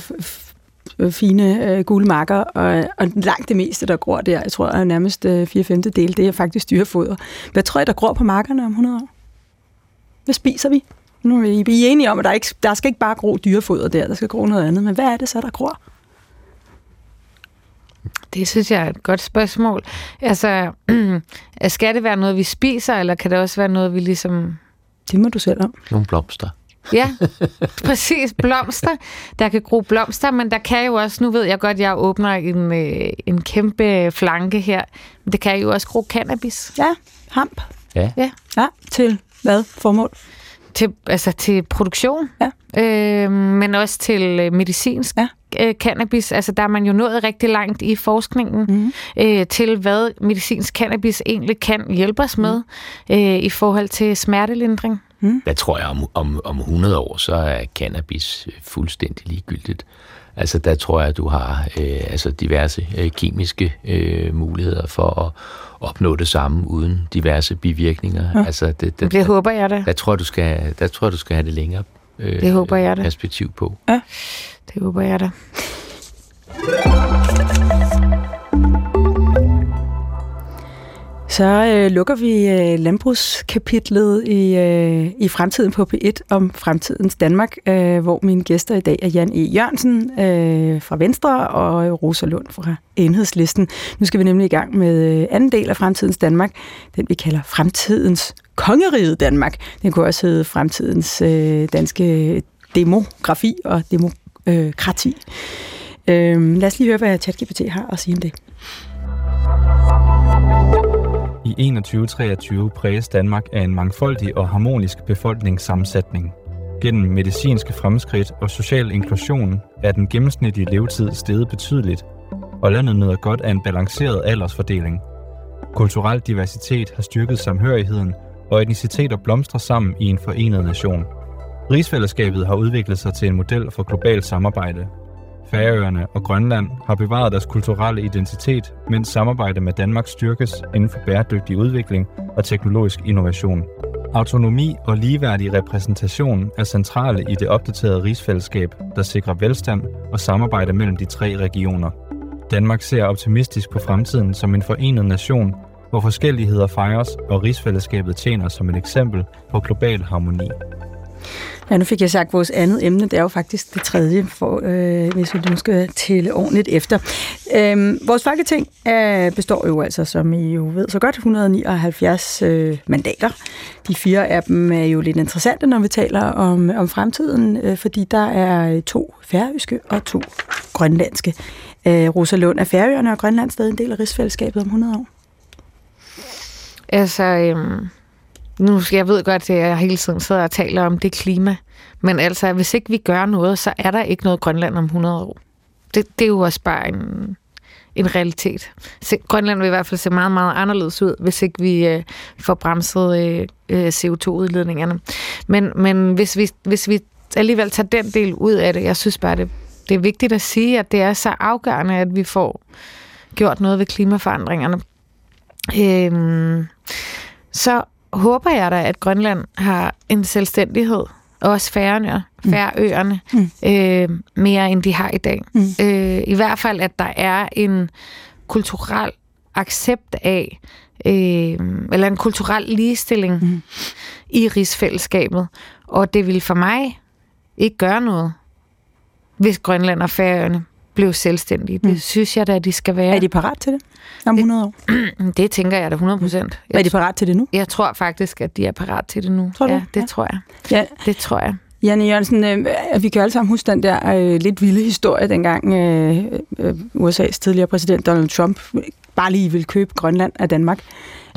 øh, fine øh, gule marker, og, og langt det meste, der gror der, jeg tror er nærmest øh, 4 5 del, det er faktisk dyrefoder. Hvad tror jeg, der gror på markerne om 100 år? Hvad spiser vi? Nu er vi, vi er enige om, at der, ikke, der skal ikke bare gro dyrefoder der, der skal gro noget andet, men hvad er det så, der gror? Det synes jeg er et godt spørgsmål. Altså, skal det være noget, vi spiser, eller kan det også være noget, vi ligesom... Det må du selv om. Nogle blomster. Ja, præcis. Blomster. Der kan gro blomster, men der kan jo også... Nu ved jeg godt, at jeg åbner en, øh, en kæmpe flanke her. Men det kan jo også gro cannabis. Ja, hamp. Ja. Ja. Ja, til hvad formål? Til, altså til produktion, Ja. øh, men også til øh, medicinsk Ja. øh, cannabis. Altså der er man jo nået rigtig langt i forskningen Mhm. øh, til, hvad medicinsk cannabis egentlig kan hjælpe os med øh, i forhold til smertelindring. Der tror jeg, om, om, om 100 år, så er cannabis fuldstændig ligegyldigt. Altså, der tror jeg, at du har øh, altså diverse øh, kemiske øh, muligheder for at opnå det samme uden diverse bivirkninger. Ja. Altså, det, det, Det håber jeg da. der, tror jeg, du skal, der tror du skal have det længere øh, Det håber jeg da. perspektiv på. Det håber jeg da. Så øh, lukker vi øh, landbrugskapitlet i, øh, i Fremtiden på P1 om fremtidens Danmark, øh, hvor mine gæster i dag er Jan E. Jørgensen øh, fra Venstre og Rosa Lund fra Enhedslisten. Nu skal vi nemlig i gang med øh, anden del af Fremtidens Danmark, den vi kalder Fremtidens Kongeriget Danmark. Den kunne også hedde Fremtidens øh, Danske Demografi og Demokrati. Øh, lad os lige høre, hvad ChatGPT har at sige om det. I 2123 præges Danmark af en mangfoldig og harmonisk befolkningssammensætning. Gennem medicinske fremskridt og social inklusion er den gennemsnitlige levetid steget betydeligt, og landet nyder godt af en balanceret aldersfordeling. Kulturel diversitet har styrket samhørigheden, og etniciteter blomstrer sammen i en forenet nation. Rigsfællesskabet har udviklet sig til en model for globalt samarbejde. Færøerne og Grønland har bevaret deres kulturelle identitet, mens samarbejde med Danmark styrkes inden for bæredygtig udvikling og teknologisk innovation. Autonomi og ligeværdig repræsentation er centrale i det opdaterede rigsfællesskab, der sikrer velstand og samarbejde mellem de tre regioner. Danmark ser optimistisk på fremtiden som en forenet nation, hvor forskelligheder fejres og rigsfællesskabet tjener som et eksempel på global harmoni. Ja, nu fik jeg sagt, vores andet emne, det er jo faktisk det tredje, for, øh, hvis vi nu skal tælle ordentligt efter. Øhm, vores folketing øh, består jo altså, som I jo ved så godt, 179 øh, mandater. De fire af dem er jo lidt interessante, når vi taler om, om fremtiden, øh, fordi der er to færøske og to grønlandske. Øh, Rosa Lund, er Færøerne og Grønland stadig en del af rigsfællesskabet om 100 år? Altså, øhm, nu skal jeg ved godt, at jeg hele tiden sidder og taler om det klima, men altså, hvis ikke vi gør noget, så er der ikke noget Grønland om 100 år. Det, det er jo også bare en, en realitet. Så Grønland vil i hvert fald se meget, meget anderledes ud, hvis ikke vi øh, får bremset øh, øh, CO2-udledningerne. Men, men hvis, vi, hvis vi alligevel tager den del ud af det, jeg synes bare, det, det er vigtigt at sige, at det er så afgørende, at vi får gjort noget ved klimaforandringerne. Øhm, så håber jeg da, at Grønland har en selvstændighed, og også færøerne, færøerne, Mm. øh, mere end de har i dag. Mm. Øh, I hvert fald, at der er en kulturel accept af, øh, eller en kulturel ligestilling mm. i rigsfællesskabet. Og det vil for mig ikke gøre noget, hvis Grønland og Færøerne blev selvstændige. Mm. Det synes jeg da, at de skal være. Er de parat til det om 100 år? Det tænker jeg da 100 procent. Er de parat til det nu? Jeg tror faktisk, at de er parat til det nu. Tror du? Ja, det Ja. tror jeg. Ja. Det tror jeg. Janne Jørgensen, øh, vi kan alle sammen huske den der øh, lidt vilde historie, dengang øh, øh, USA's tidligere præsident Donald Trump bare lige ville købe Grønland af Danmark,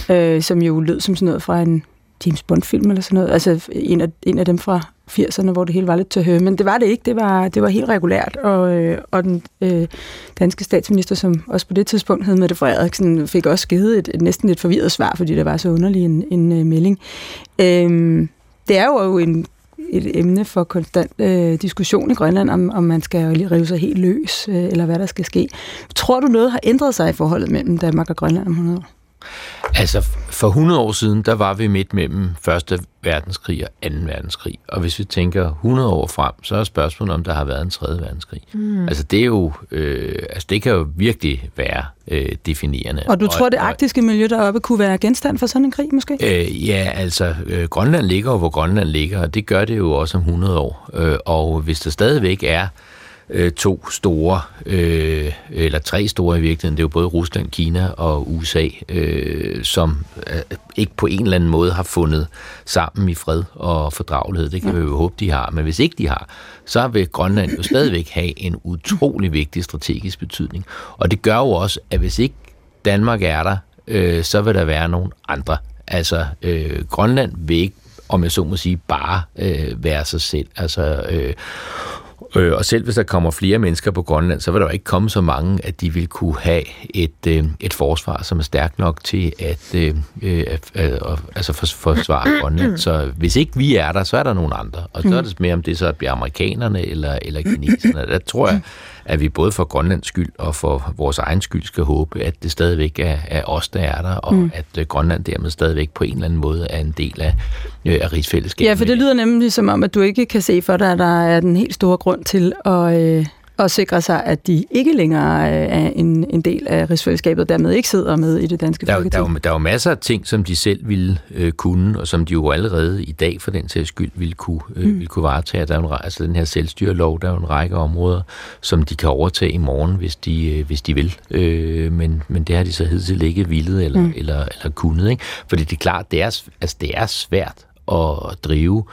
øh, som jo lød som sådan noget fra en James Bond-film eller sådan noget. Altså en af, en af dem fra 80'erne, hvor det hele var lidt til høre. Men det var det ikke. Det var, det var helt regulært. Og, øh, og den øh, danske statsminister, som også på det tidspunkt hed Mette Frederiksen, fik også givet et, et næsten lidt forvirret svar, fordi det var så underlig en, en øh, melding. Øh, det er jo en et emne for konstant øh, diskussion i Grønland, om, om man skal lige rive sig helt løs, øh, eller hvad der skal ske. Tror du, noget har ændret sig i forholdet mellem Danmark og Grønland om 100 år? Altså, for 100 år siden, der var vi midt mellem 1. verdenskrig og 2. verdenskrig. Og hvis vi tænker 100 år frem, så er spørgsmålet, om der har været en 3. verdenskrig. Mm. Altså, det er jo, øh, altså, det kan jo virkelig være øh, definerende. Og du tror, det arktiske miljø deroppe kunne være genstand for sådan en krig, måske? Øh, ja, altså, øh, Grønland ligger jo, hvor Grønland ligger, og det gør det jo også om 100 år. Øh, og hvis der stadigvæk er øh, to store, øh, eller tre store i virkeligheden, det er jo både Rusland, Kina og USA, øh, som øh, ikke på en eller anden måde har fundet sammen i fred og fordragelighed. Det kan vi jo håbe, de har. Men hvis ikke de har, så vil Grønland jo stadigvæk have en utrolig vigtig strategisk betydning. Og det gør jo også, at hvis ikke Danmark er der, øh, så vil der være nogle andre. Altså, øh, Grønland vil ikke, om jeg så må sige, bare øh, være sig selv. Altså, øh, Øh, og selv hvis der kommer flere mennesker på Grønland, så vil der jo ikke komme så mange, at de vil kunne have et, øh, et forsvar, som er stærkt nok til at, øh, øh, at, øh, altså for, forsvare Grønland. Så hvis ikke vi er der, så er der nogle andre. Og så er det mere om det så bliver amerikanerne eller, eller kineserne. Der tror jeg, at vi både for Grønlands skyld og for vores egen skyld skal håbe, at det stadigvæk er, er os, der er der, og mm. at øh, Grønland dermed stadigvæk på en eller anden måde er en del af, øh, af rigsfællesskabet. Ja, for det lyder nemlig som om, at du ikke kan se for dig, at der er den helt store grund til at, øh, at sikre sig, at de ikke længere øh, er en, en del af rigsfællesskabet, og dermed ikke sidder med i det danske Der, er jo- der, er folketing. jo, der er jo masser af ting, som de selv ville øh, kunne, og som de jo allerede i dag for den sags skyld ville kunne, øh, mm. ville kunne varetage. Der er en, altså den her selvstyrelov, der er jo en række områder, som de kan overtage i morgen, hvis de, øh, hvis de vil. Øh, men, men det har de så hidtil ikke villet eller, mm. eller, eller kunnet. Ikke? Fordi det er klart, det er, altså, det er svært at drive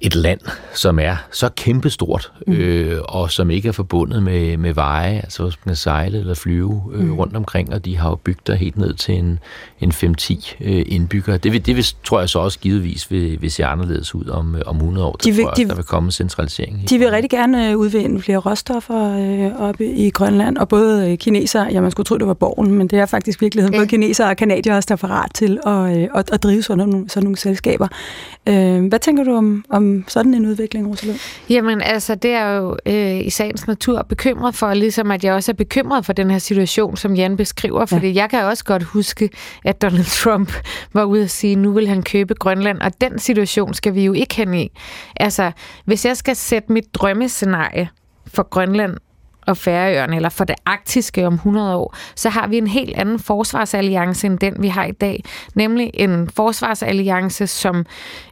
et land, som er så kæmpestort, mm. øh, og som ikke er forbundet med, med veje, altså hvis man kan sejle eller flyve øh, mm. rundt omkring, og de har jo bygget helt ned til en, en 5-10 øh, indbyggere. Det, vil, det vil, tror jeg så også givetvis vil, vil se anderledes ud om, øh, om 100 år. Der De vil- tror jeg, de- der vil komme en centralisering. De vil Grønland. rigtig gerne øh, udvinde flere råstoffer øh, oppe i Grønland, og både øh, kinesere, ja man skulle tro, det var borgen, men det er faktisk virkeligheden, både kinesere og kanadier også der er parat til at, øh, at, at drive sådan nogle, sådan nogle selskaber. Øh, hvad tænker du om, om sådan en udvikling, Rosalund? Jamen altså, det er jo øh, i sagens natur bekymret for, ligesom at jeg også er bekymret for den her situation, som Jan beskriver, fordi ja. jeg kan også godt huske, at Donald Trump var ude at sige, nu vil han købe Grønland, og den situation skal vi jo ikke hen i. Altså, hvis jeg skal sætte mit drømmescenarie for Grønland og Færøerne, eller for det arktiske om 100 år, så har vi en helt anden forsvarsalliance end den, vi har i dag. Nemlig en forsvarsalliance, som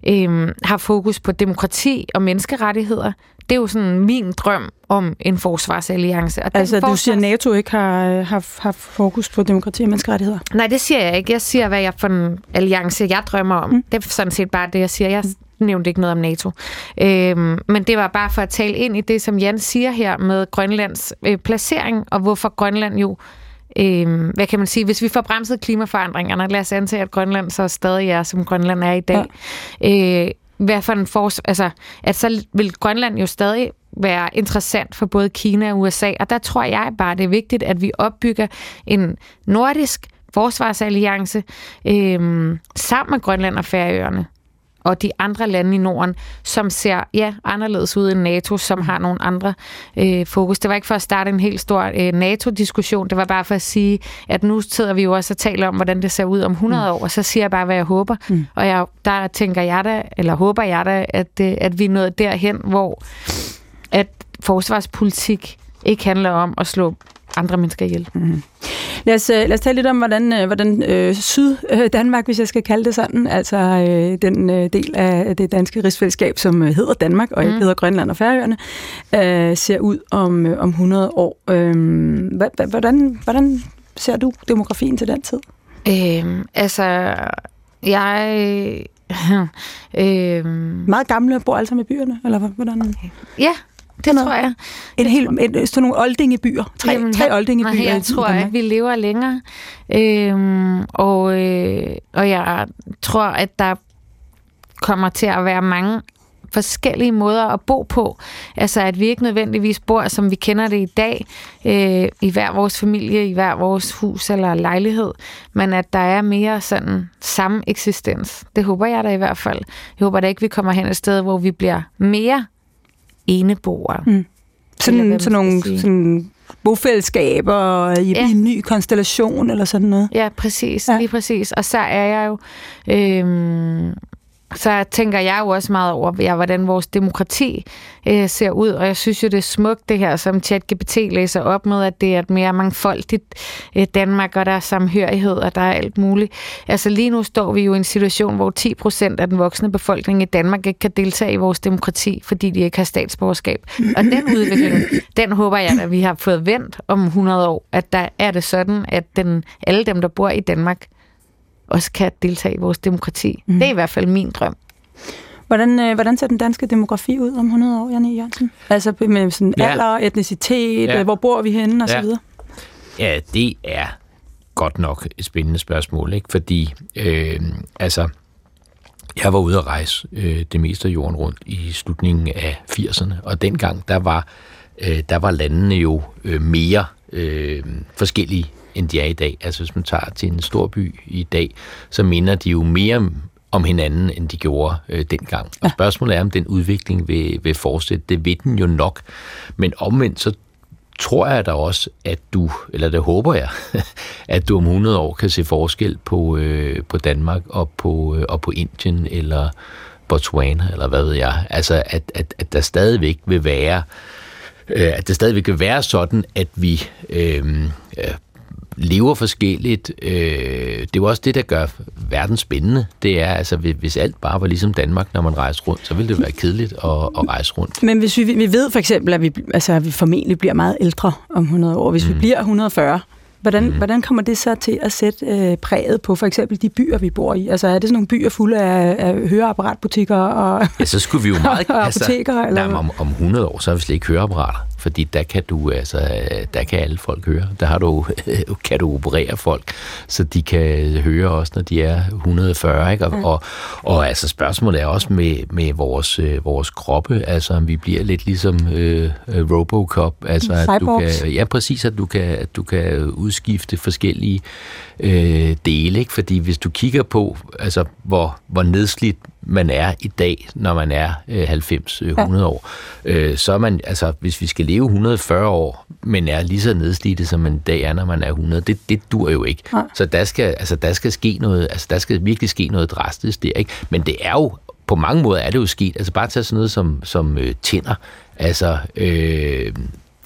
øhm, har fokus på demokrati og menneskerettigheder. Det er jo sådan min drøm om en forsvarsalliance. Og Altså, du forsvars- siger, at NATO ikke har, øh, har, har fokus på demokrati og menneskerettigheder? Nej, det siger jeg ikke. Jeg siger, hvad jeg for en alliance, jeg drømmer om. Mm. Det er sådan set bare det, jeg siger. Jeg nævnte ikke noget om NATO. Øhm, men det var bare for at tale ind i det, som Jan siger her med Grønlands øh, placering, og hvorfor Grønland jo Øhm, hvad kan man sige, hvis vi får bremset klimaforandringerne, lad os antage, at Grønland så stadig er, som Grønland er i dag. Ja. Øh, hvad for en fors, altså, at så vil Grønland jo stadig være interessant for både Kina og USA, og der tror jeg bare, det er vigtigt, at vi opbygger en nordisk forsvarsalliance øhm, sammen med Grønland og Færøerne og de andre lande i Norden, som ser ja, anderledes ud end NATO, som har nogle andre øh, fokus. Det var ikke for at starte en helt stor øh, NATO-diskussion, det var bare for at sige, at nu sidder vi jo også og taler om, hvordan det ser ud om 100 mm. år, og så siger jeg bare, hvad jeg håber. Mm. Og jeg, der tænker jeg da, eller håber jeg da, at, øh, at vi er nået derhen, hvor at forsvarspolitik ikke handler om at slå andre mennesker ihjel. Mm. Lad, os, lad os tale lidt om, hvordan, hvordan øh, Syd-Danmark, hvis jeg skal kalde det sådan, altså øh, den øh, del af det danske rigsfællesskab, som hedder Danmark og ikke mm. hedder Grønland og Færøerne, øh, ser ud om, øh, om 100 år. Øh, hvordan, hvordan ser du demografien til den tid? Øh, altså, jeg... øh, Meget gamle bor alle sammen i byerne, eller hvordan? Ja, det tror jeg. En hel, en, sådan nogle oldingebyer. Tre, Jamen, tre oldingebyer. Nej, jeg tror, at vi lever længere. Øhm, og, øh, og jeg tror, at der kommer til at være mange forskellige måder at bo på. Altså, at vi ikke nødvendigvis bor, som vi kender det i dag, øh, i hver vores familie, i hver vores hus eller lejlighed, men at der er mere sådan samme eksistens. Det håber jeg da i hvert fald. Jeg håber da ikke, vi kommer hen et sted, hvor vi bliver mere eneboere. Mm. Sådan, sådan nogle sådan bofællesskaber i, ja. i en ny konstellation eller sådan noget. Ja, præcis. Ja. Lige præcis. Og så er jeg jo... Øh, så tænker jeg jo også meget over, ja, hvordan vores demokrati øh, ser ud, og jeg synes jo, det er smukt det her, som ChatGPT læser op med, at det er et mere mangfoldigt øh, Danmark, og der er samhørighed, og der er alt muligt. Altså lige nu står vi jo i en situation, hvor 10 procent af den voksne befolkning i Danmark ikke kan deltage i vores demokrati, fordi de ikke har statsborgerskab. Og den udvikling, den håber jeg, at vi har fået vendt om 100 år, at der er det sådan, at den, alle dem, der bor i Danmark, også kan deltage i vores demokrati. Mm. Det er i hvert fald min drøm. Hvordan, øh, hvordan ser den danske demografi ud om 100 år, Janne Jørgensen? Altså med sådan ja. alder, etnicitet, ja. hvor bor vi henne og ja. så videre? Ja, det er godt nok et spændende spørgsmål, ikke? Fordi, øh, altså, jeg var ude at rejse øh, det meste af jorden rundt i slutningen af 80'erne, og dengang, der var, øh, der var landene jo øh, mere øh, forskellige end de er i dag. Altså hvis man tager til en stor by i dag, så minder de jo mere om hinanden, end de gjorde øh, dengang. Og spørgsmålet er, om den udvikling vil, vil fortsætte. Det ved den jo nok. Men omvendt, så tror jeg da også, at du, eller det håber jeg, at du om 100 år kan se forskel på, øh, på Danmark og på, øh, og på Indien eller Botswana, eller hvad ved jeg. Altså, at, at, at der stadigvæk vil være øh, at det stadigvæk vil være sådan, at vi øh, lever forskelligt. Øh, det er også det, der gør verden spændende. Det er, altså, hvis alt bare var ligesom Danmark, når man rejser rundt, så ville det være kedeligt at, at rejse rundt. Men hvis vi, vi ved for eksempel, at vi, altså, at vi formentlig bliver meget ældre om 100 år. Hvis mm. vi bliver 140, Hvordan, mm. hvordan kommer det så til at sætte øh, præget på for eksempel de byer, vi bor i? Altså er det sådan nogle byer fulde af, af høreapparatbutikker og Ja, så skulle vi jo meget... og apoteker, altså, eller? Nej, om, om 100 år, så har vi slet ikke høreapparater fordi der kan du altså, der kan alle folk høre. Der har du, kan du operere folk, så de kan høre også, når de er 140, ikke? Og, ja. og, og altså spørgsmålet er også med, med vores, øh, vores kroppe, altså om vi bliver lidt ligesom øh, Robocop, altså at du kan, ja præcis, at du kan, at du kan udskifte forskellige øh, dele, ikke? fordi hvis du kigger på, altså hvor, hvor nedslidt man er i dag, når man er øh, 90-100 øh, ja. år, øh, så er man, altså hvis vi skal leve 140 år, men er lige så nedslidte, som man i dag er, når man er 100, det, det dur jo ikke. Ja. Så der skal, altså, der skal ske noget, altså der skal virkelig ske noget drastisk der, ikke? Men det er jo, på mange måder er det jo sket, altså bare tage sådan noget som, som øh, tænder, altså øh,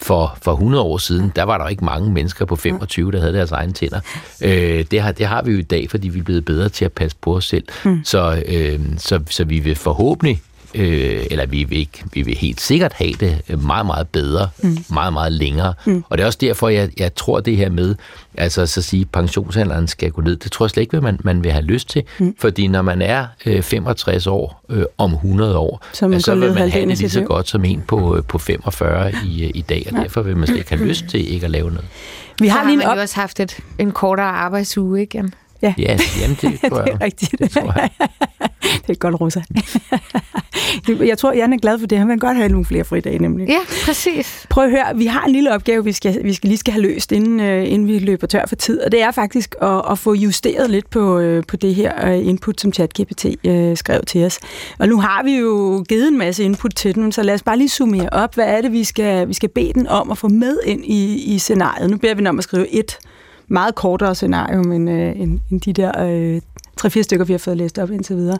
for, for 100 år siden, der var der ikke mange mennesker på 25, der havde deres egne tænder. Øh, det, har, det har vi jo i dag, fordi vi er blevet bedre til at passe på os selv. Mm. Så, øh, så, så vi vil forhåbentlig øh, eller vi vil, ikke, vi vil helt sikkert have det meget, meget bedre, mm. meget, meget længere. Mm. Og det er også derfor, jeg, jeg tror det her med, altså så at sige, pensionsalderen skal gå ned, det tror jeg slet ikke, man, man vil have lyst til. Mm. Fordi når man er øh, 65 år øh, om 100 år, så, man så vil man have det lige så godt som en på, øh, på 45 i, øh, i dag, og ja. derfor vil man slet ikke have lyst til ikke at lave noget. Vi har, lige man jo også haft et, en kortere arbejdsuge, ikke? Ja, ja jamen det tror jeg. det er rigtigt. Det, tror jeg. det er godt, Rosa. jeg tror, Jan er glad for det. Han vil godt have nogle flere fridage, nemlig. Ja, præcis. Prøv at høre, vi har en lille opgave, vi skal, vi skal lige skal have løst, inden, uh, inden vi løber tør for tid. Og det er faktisk at, at få justeret lidt på, uh, på det her uh, input, som ChatGPT uh, skrev til os. Og nu har vi jo givet en masse input til den, så lad os bare lige summere op. Hvad er det, vi skal, vi skal bede den om at få med ind i, i scenariet? Nu beder vi den om at skrive et meget kortere scenario, end, øh, end, end de der øh, tre-fire stykker, vi har fået læst op indtil videre,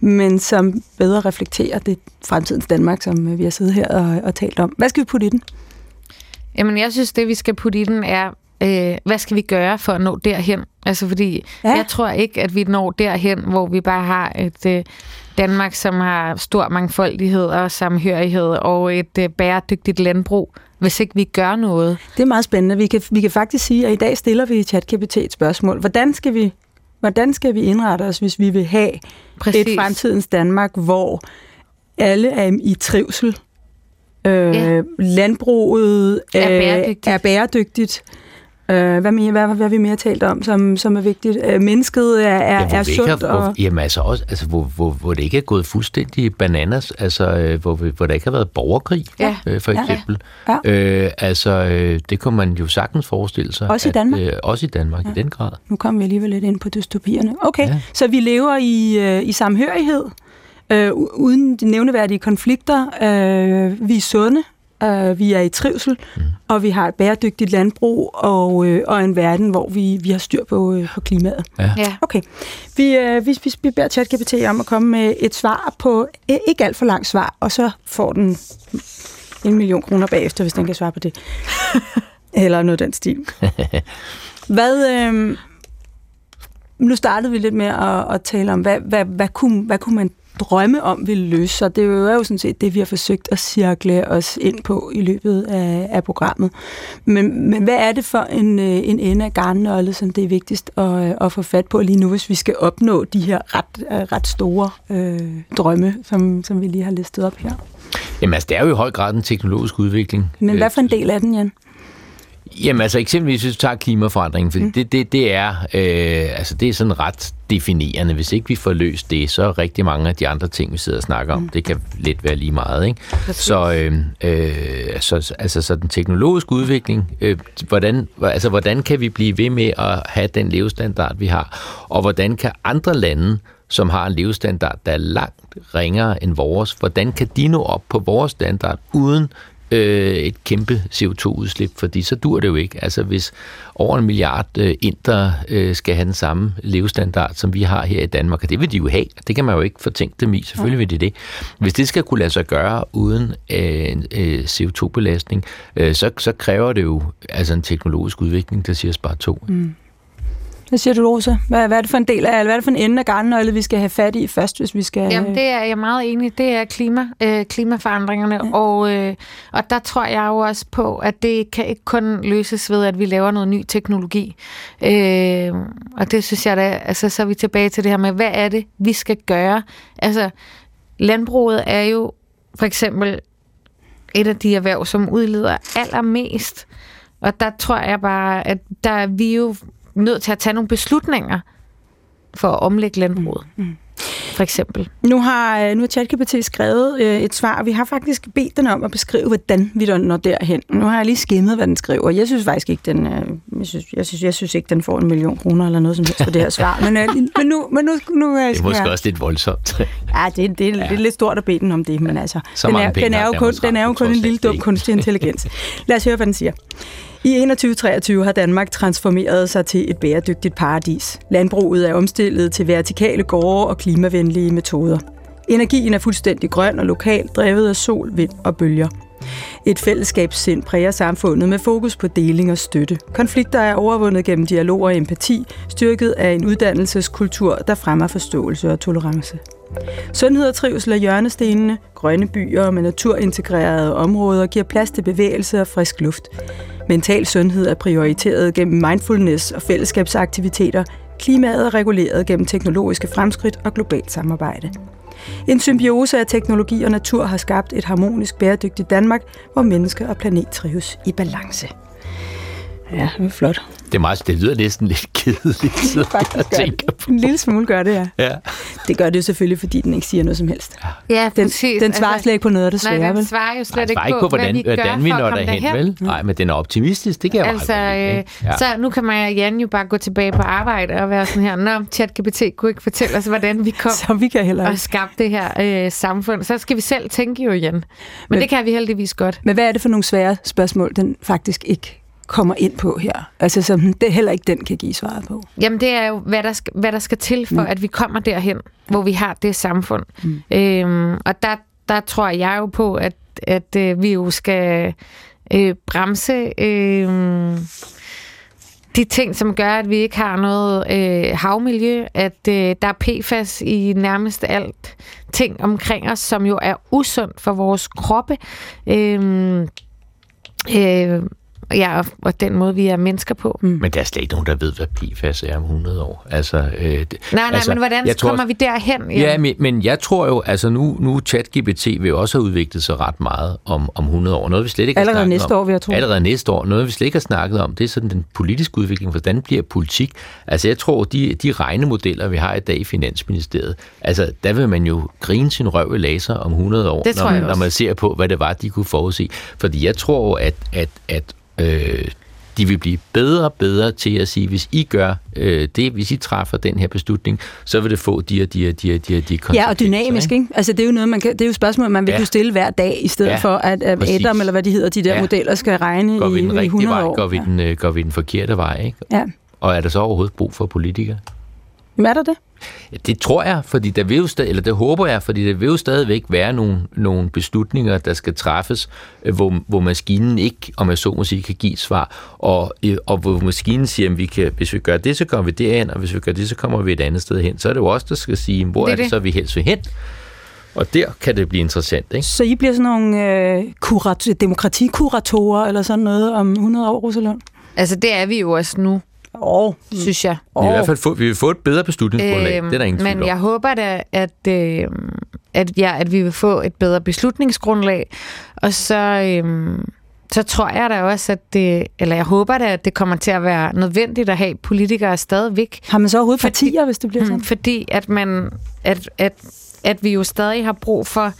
men som bedre reflekterer det fremtidens Danmark, som øh, vi har siddet her og, og talt om. Hvad skal vi putte i den? Jamen, jeg synes, det vi skal putte i den er, øh, hvad skal vi gøre for at nå derhen? Altså, fordi Ja. jeg tror ikke, at vi når derhen, hvor vi bare har et øh, Danmark, som har stor mangfoldighed og samhørighed og et øh, bæredygtigt landbrug, hvis ikke vi gør noget. Det er meget spændende. Vi kan, vi kan faktisk sige, at i dag stiller vi i ChatGPT et spørgsmål. Hvordan skal vi, hvordan skal vi indrette os, hvis vi vil have Præcis. et fremtidens Danmark, hvor alle er i trivsel? Øh, Ja. Landbruget Er øh, bæredygtigt. er bæredygtigt. Øh, hvad, mere, hvad, hvad har vi mere talt om, som, som er vigtigt? Øh, mennesket er, er, Ja, er vi ikke sundt. har, og, hvor, jamen altså også, altså, hvor, hvor, hvor det ikke er gået fuldstændig bananas, altså øh, hvor, hvor der ikke har været borgerkrig, Ja. øh, for Ja. eksempel. Ja. Øh, altså, øh, det kunne man jo sagtens forestille sig. Også i at, Danmark? Øh, også i Danmark, ja. i den grad. Nu kommer vi alligevel lidt ind på dystopierne. Okay, ja. Ja. så vi lever i, øh, i samhørighed, øh, uden de nævneværdige konflikter. Øh, vi er sunde, øh, vi er i trivsel, mm. og vi har et bæredygtigt landbrug og, øh, og en verden, hvor vi, vi har styr på, øh, på klimaet. Ja. Okay, vi, øh, vi, vi, vi beder ChatGPT om at komme med et svar på, øh, ikke alt for langt svar, og så får den en million kroner bagefter, hvis den kan svare på det. Eller noget af den stil. Hvad, øh, nu startede vi lidt med at, at tale om, hvad, hvad, hvad, kunne, hvad kunne man drømme om ville løse sig. Det er jo sådan set det, vi har forsøgt at cirkle os ind på i løbet af, af programmet. Men, men hvad er det for en, øh, en ende af garnnøgle, som det er vigtigst at, at få fat på lige nu, hvis vi skal opnå de her ret, øh, ret store øh, drømme, som, som vi lige har listet op her? Jamen altså, det er jo i høj grad en teknologisk udvikling. Men hvad Øh, for en del af den, Jan? Jamen altså eksempelvis, hvis du tager klimaforandringen, for mm. det, det, det, er, øh, altså, det er sådan ret definerende. Hvis ikke vi får løst det, så er rigtig mange af de andre ting, vi sidder og snakker om, mm. det kan lidt være lige meget. Ikke? Så, øh, øh, så, altså, så den teknologiske udvikling, øh, hvordan, altså, hvordan kan vi blive ved med at have den levestandard, vi har? Og hvordan kan andre lande, som har en levestandard, der er langt ringere end vores, hvordan kan de nå op på vores standard, uden øh, et kæmpe CO2-udslip, fordi så dur det jo ikke. Altså hvis over en milliard øh, inder øh, skal have den samme levestandard, som vi har her i Danmark, og det vil de jo have, det kan man jo ikke fortænke dem i, selvfølgelig vil de det. Hvis det skal kunne lade sig gøre uden øh, en øh, CO2-belastning, øh, så, så kræver det jo altså en teknologisk udvikling, der siger spar to. Mm. Hvad siger du, Rosa? Hvad, hvad er det for en del af, hvad er det for en ende af garnnøgle, vi skal have fat i først, hvis vi skal... Jamen, det er jeg meget enig i. Det er klima, øh, klimaforandringerne, ja. og, øh, og der tror jeg jo også på, at det kan ikke kun løses ved, at vi laver noget ny teknologi. Øh, og det synes jeg da, altså så er vi tilbage til det her med, hvad er det, vi skal gøre? Altså, landbruget er jo for eksempel et af de erhverv, som udleder allermest. Og der tror jeg bare, at der er vi jo nødt til at tage nogle beslutninger for at omlægge landbruget. Mm. For eksempel. Nu har, øh, nu har ChatGPT skrevet øh, et svar, og vi har faktisk bedt den om at beskrive, hvordan vi når derhen. Nu har jeg lige skimmet, hvad den skriver. Jeg synes faktisk ikke, den, øh, jeg, synes, jeg, synes, jeg synes ikke, den får en million kroner eller noget som helst for det her svar. Men, øh, men nu, men nu, nu øh, Det er måske ja. også lidt voldsomt. Ja, det, det, det, det er lidt stort at bede den om det, men altså, Så den mange er, penge den er jo kun, den er jo kun en lille dum kunstig intelligens. Lad os høre, hvad den siger. I 2123 har Danmark transformeret sig til et bæredygtigt paradis. Landbruget er omstillet til vertikale gårde og klimavenlige metoder. Energien er fuldstændig grøn og lokalt drevet af sol, vind og bølger. Et fællesskabssind præger samfundet med fokus på deling og støtte. Konflikter er overvundet gennem dialog og empati, styrket af en uddannelseskultur, der fremmer forståelse og tolerance. Sundhed og trivsel er hjørnestenene. Grønne byer med naturintegrerede områder giver plads til bevægelse og frisk luft. Mental sundhed er prioriteret gennem mindfulness og fællesskabsaktiviteter. Klimaet er reguleret gennem teknologiske fremskridt og globalt samarbejde. En symbiose af teknologi og natur har skabt et harmonisk bæredygtigt Danmark, hvor menneske og planet trives i balance. Ja, det er flot. Det, er meget, det lyder næsten lidt kedeligt, så jeg Faktisk gør tænker det. En lille smule gør det, ja. Ja. Det gør det jo selvfølgelig, fordi den ikke siger noget som helst. Ja, Den, præcis. den svarer slet ikke på noget af det Nej, den svarer jo slet Nej, ikke ikke på, på, hvordan, hvad vi gør hvordan vi for når derhen, derhen. vel? Nej, men den er optimistisk, det kan jeg Altså, meget godt lide, øh, ja. så nu kan man Jan jo bare gå tilbage på arbejde og være sådan her, Nå, ChatGPT kunne ikke fortælle os, hvordan vi kom Så vi kan heller og ikke. skabte det her øh, samfund. Så skal vi selv tænke jo igen. Men, Men- Men det kan vi heldigvis godt. Men hvad er det for nogle svære spørgsmål, den faktisk ikke kommer ind på her? Altså, som det heller ikke den kan give svaret på. Jamen, det er jo, hvad der skal, hvad der skal til for, mm. at vi kommer derhen, hvor vi har det samfund. Mm. Øhm, og der, der tror jeg jo på, at, at øh, vi jo skal øh, bremse øh, de ting, som gør, at vi ikke har noget øh, havmiljø, at øh, der er PFAS i nærmest alt ting omkring os, som jo er usundt for vores kroppe. Øh, øh, Ja, og, og den måde, vi er mennesker på. Mm. Men der er slet ikke nogen, der ved, hvad PFAS er om 100 år. Altså, øh, nej, nej, altså, men hvordan jeg tror, kommer vi derhen? Ja, ja men, men jeg tror jo, altså nu, nu ChatGPT vil også have udviklet sig ret meget om, om 100 år. Noget, vi slet ikke Allerede har næste om. år, vil jeg tro. Allerede næste år. Noget, vi slet ikke har snakket om, det er sådan den politiske udvikling. Hvordan bliver politik? Altså, jeg tror, de, de regnemodeller, vi har i dag i Finansministeriet, altså, der vil man jo grine sin røv i laser om 100 år, det når, når man ser på, hvad det var, de kunne forudse. Fordi jeg tror, at, at, at øh, de vil blive bedre og bedre til at sige, hvis I gør øh, det, hvis I træffer den her beslutning, så vil det få de og de og de og de, og de Ja, og dynamisk, ikke? Altså, det er jo noget, man kan, det er jo spørgsmål, man vil ja. kunne stille hver dag, i stedet ja, for, at, at Adam, eller hvad de hedder, de der ja. modeller, skal regne går vi den i, i 100 vej, år. Går vi, den, øh, går vi den forkerte vej, ikke? Ja. Og er der så overhovedet brug for politikere? Jamen, er der det? Ja, det tror jeg, fordi der vil jo stadig, eller det håber jeg, fordi der vil jo stadigvæk være nogle, nogle beslutninger, der skal træffes, øh, hvor, hvor maskinen ikke, om jeg så må sige, kan give svar, og, øh, og hvor maskinen siger, at vi kan, hvis vi gør det, så kommer vi derhen, og hvis vi gør det, så kommer vi et andet sted hen. Så er det jo også der skal sige, hvor det er, er det, det så, vi helst vil hen. Og der kan det blive interessant, ikke? Så I bliver sådan nogle øh, kurat- demokratikuratorer, eller sådan noget om 100 år, Rosalund? Altså, det er vi jo også nu. Oh. synes jeg. Vi, i hvert fald få, vi vil få et bedre beslutningsgrundlag, øhm, det er der ingen Men jeg håber da, at, øh, at, ja, at vi vil få et bedre beslutningsgrundlag, og så, øh, så tror jeg da også, at det, eller jeg håber da, at det kommer til at være nødvendigt at have politikere stadigvæk. Har man så overhovedet fordi, partier, hvis det bliver sådan? Fordi at, man, at, at, at vi jo stadig har brug for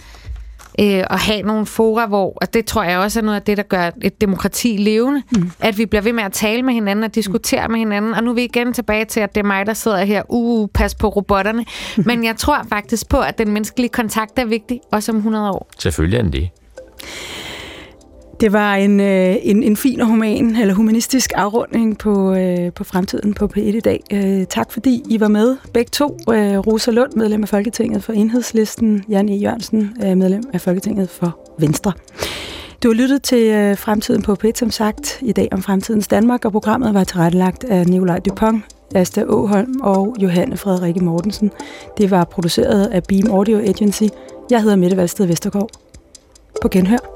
øh, at have nogle fora, hvor, og det tror jeg også er noget af det, der gør et demokrati levende, mm. at vi bliver ved med at tale med hinanden og diskutere mm. med hinanden, og nu er vi igen tilbage til, at det er mig, der sidder her, uh, pas på robotterne, mm. men jeg tror faktisk på, at den menneskelige kontakt er vigtig, også om 100 år. Selvfølgelig er den det. Det var en, øh, en, en fin og human, eller humanistisk afrunding på, øh, på fremtiden på P1 i dag. Øh, tak fordi I var med, begge to. Øh, Rosa Lund, medlem af Folketinget for Enhedslisten, Jan E. Jørgensen, øh, medlem af Folketinget for Venstre. Du har lyttet til øh, Fremtiden på P1, som sagt, i dag om Fremtidens Danmark, og programmet var tilrettelagt af Nikolaj Dupont, Asta Åholm og Johanne Frederikke Mortensen. Det var produceret af Beam Audio Agency. Jeg hedder Mette Valsted Vestergaard. På genhør.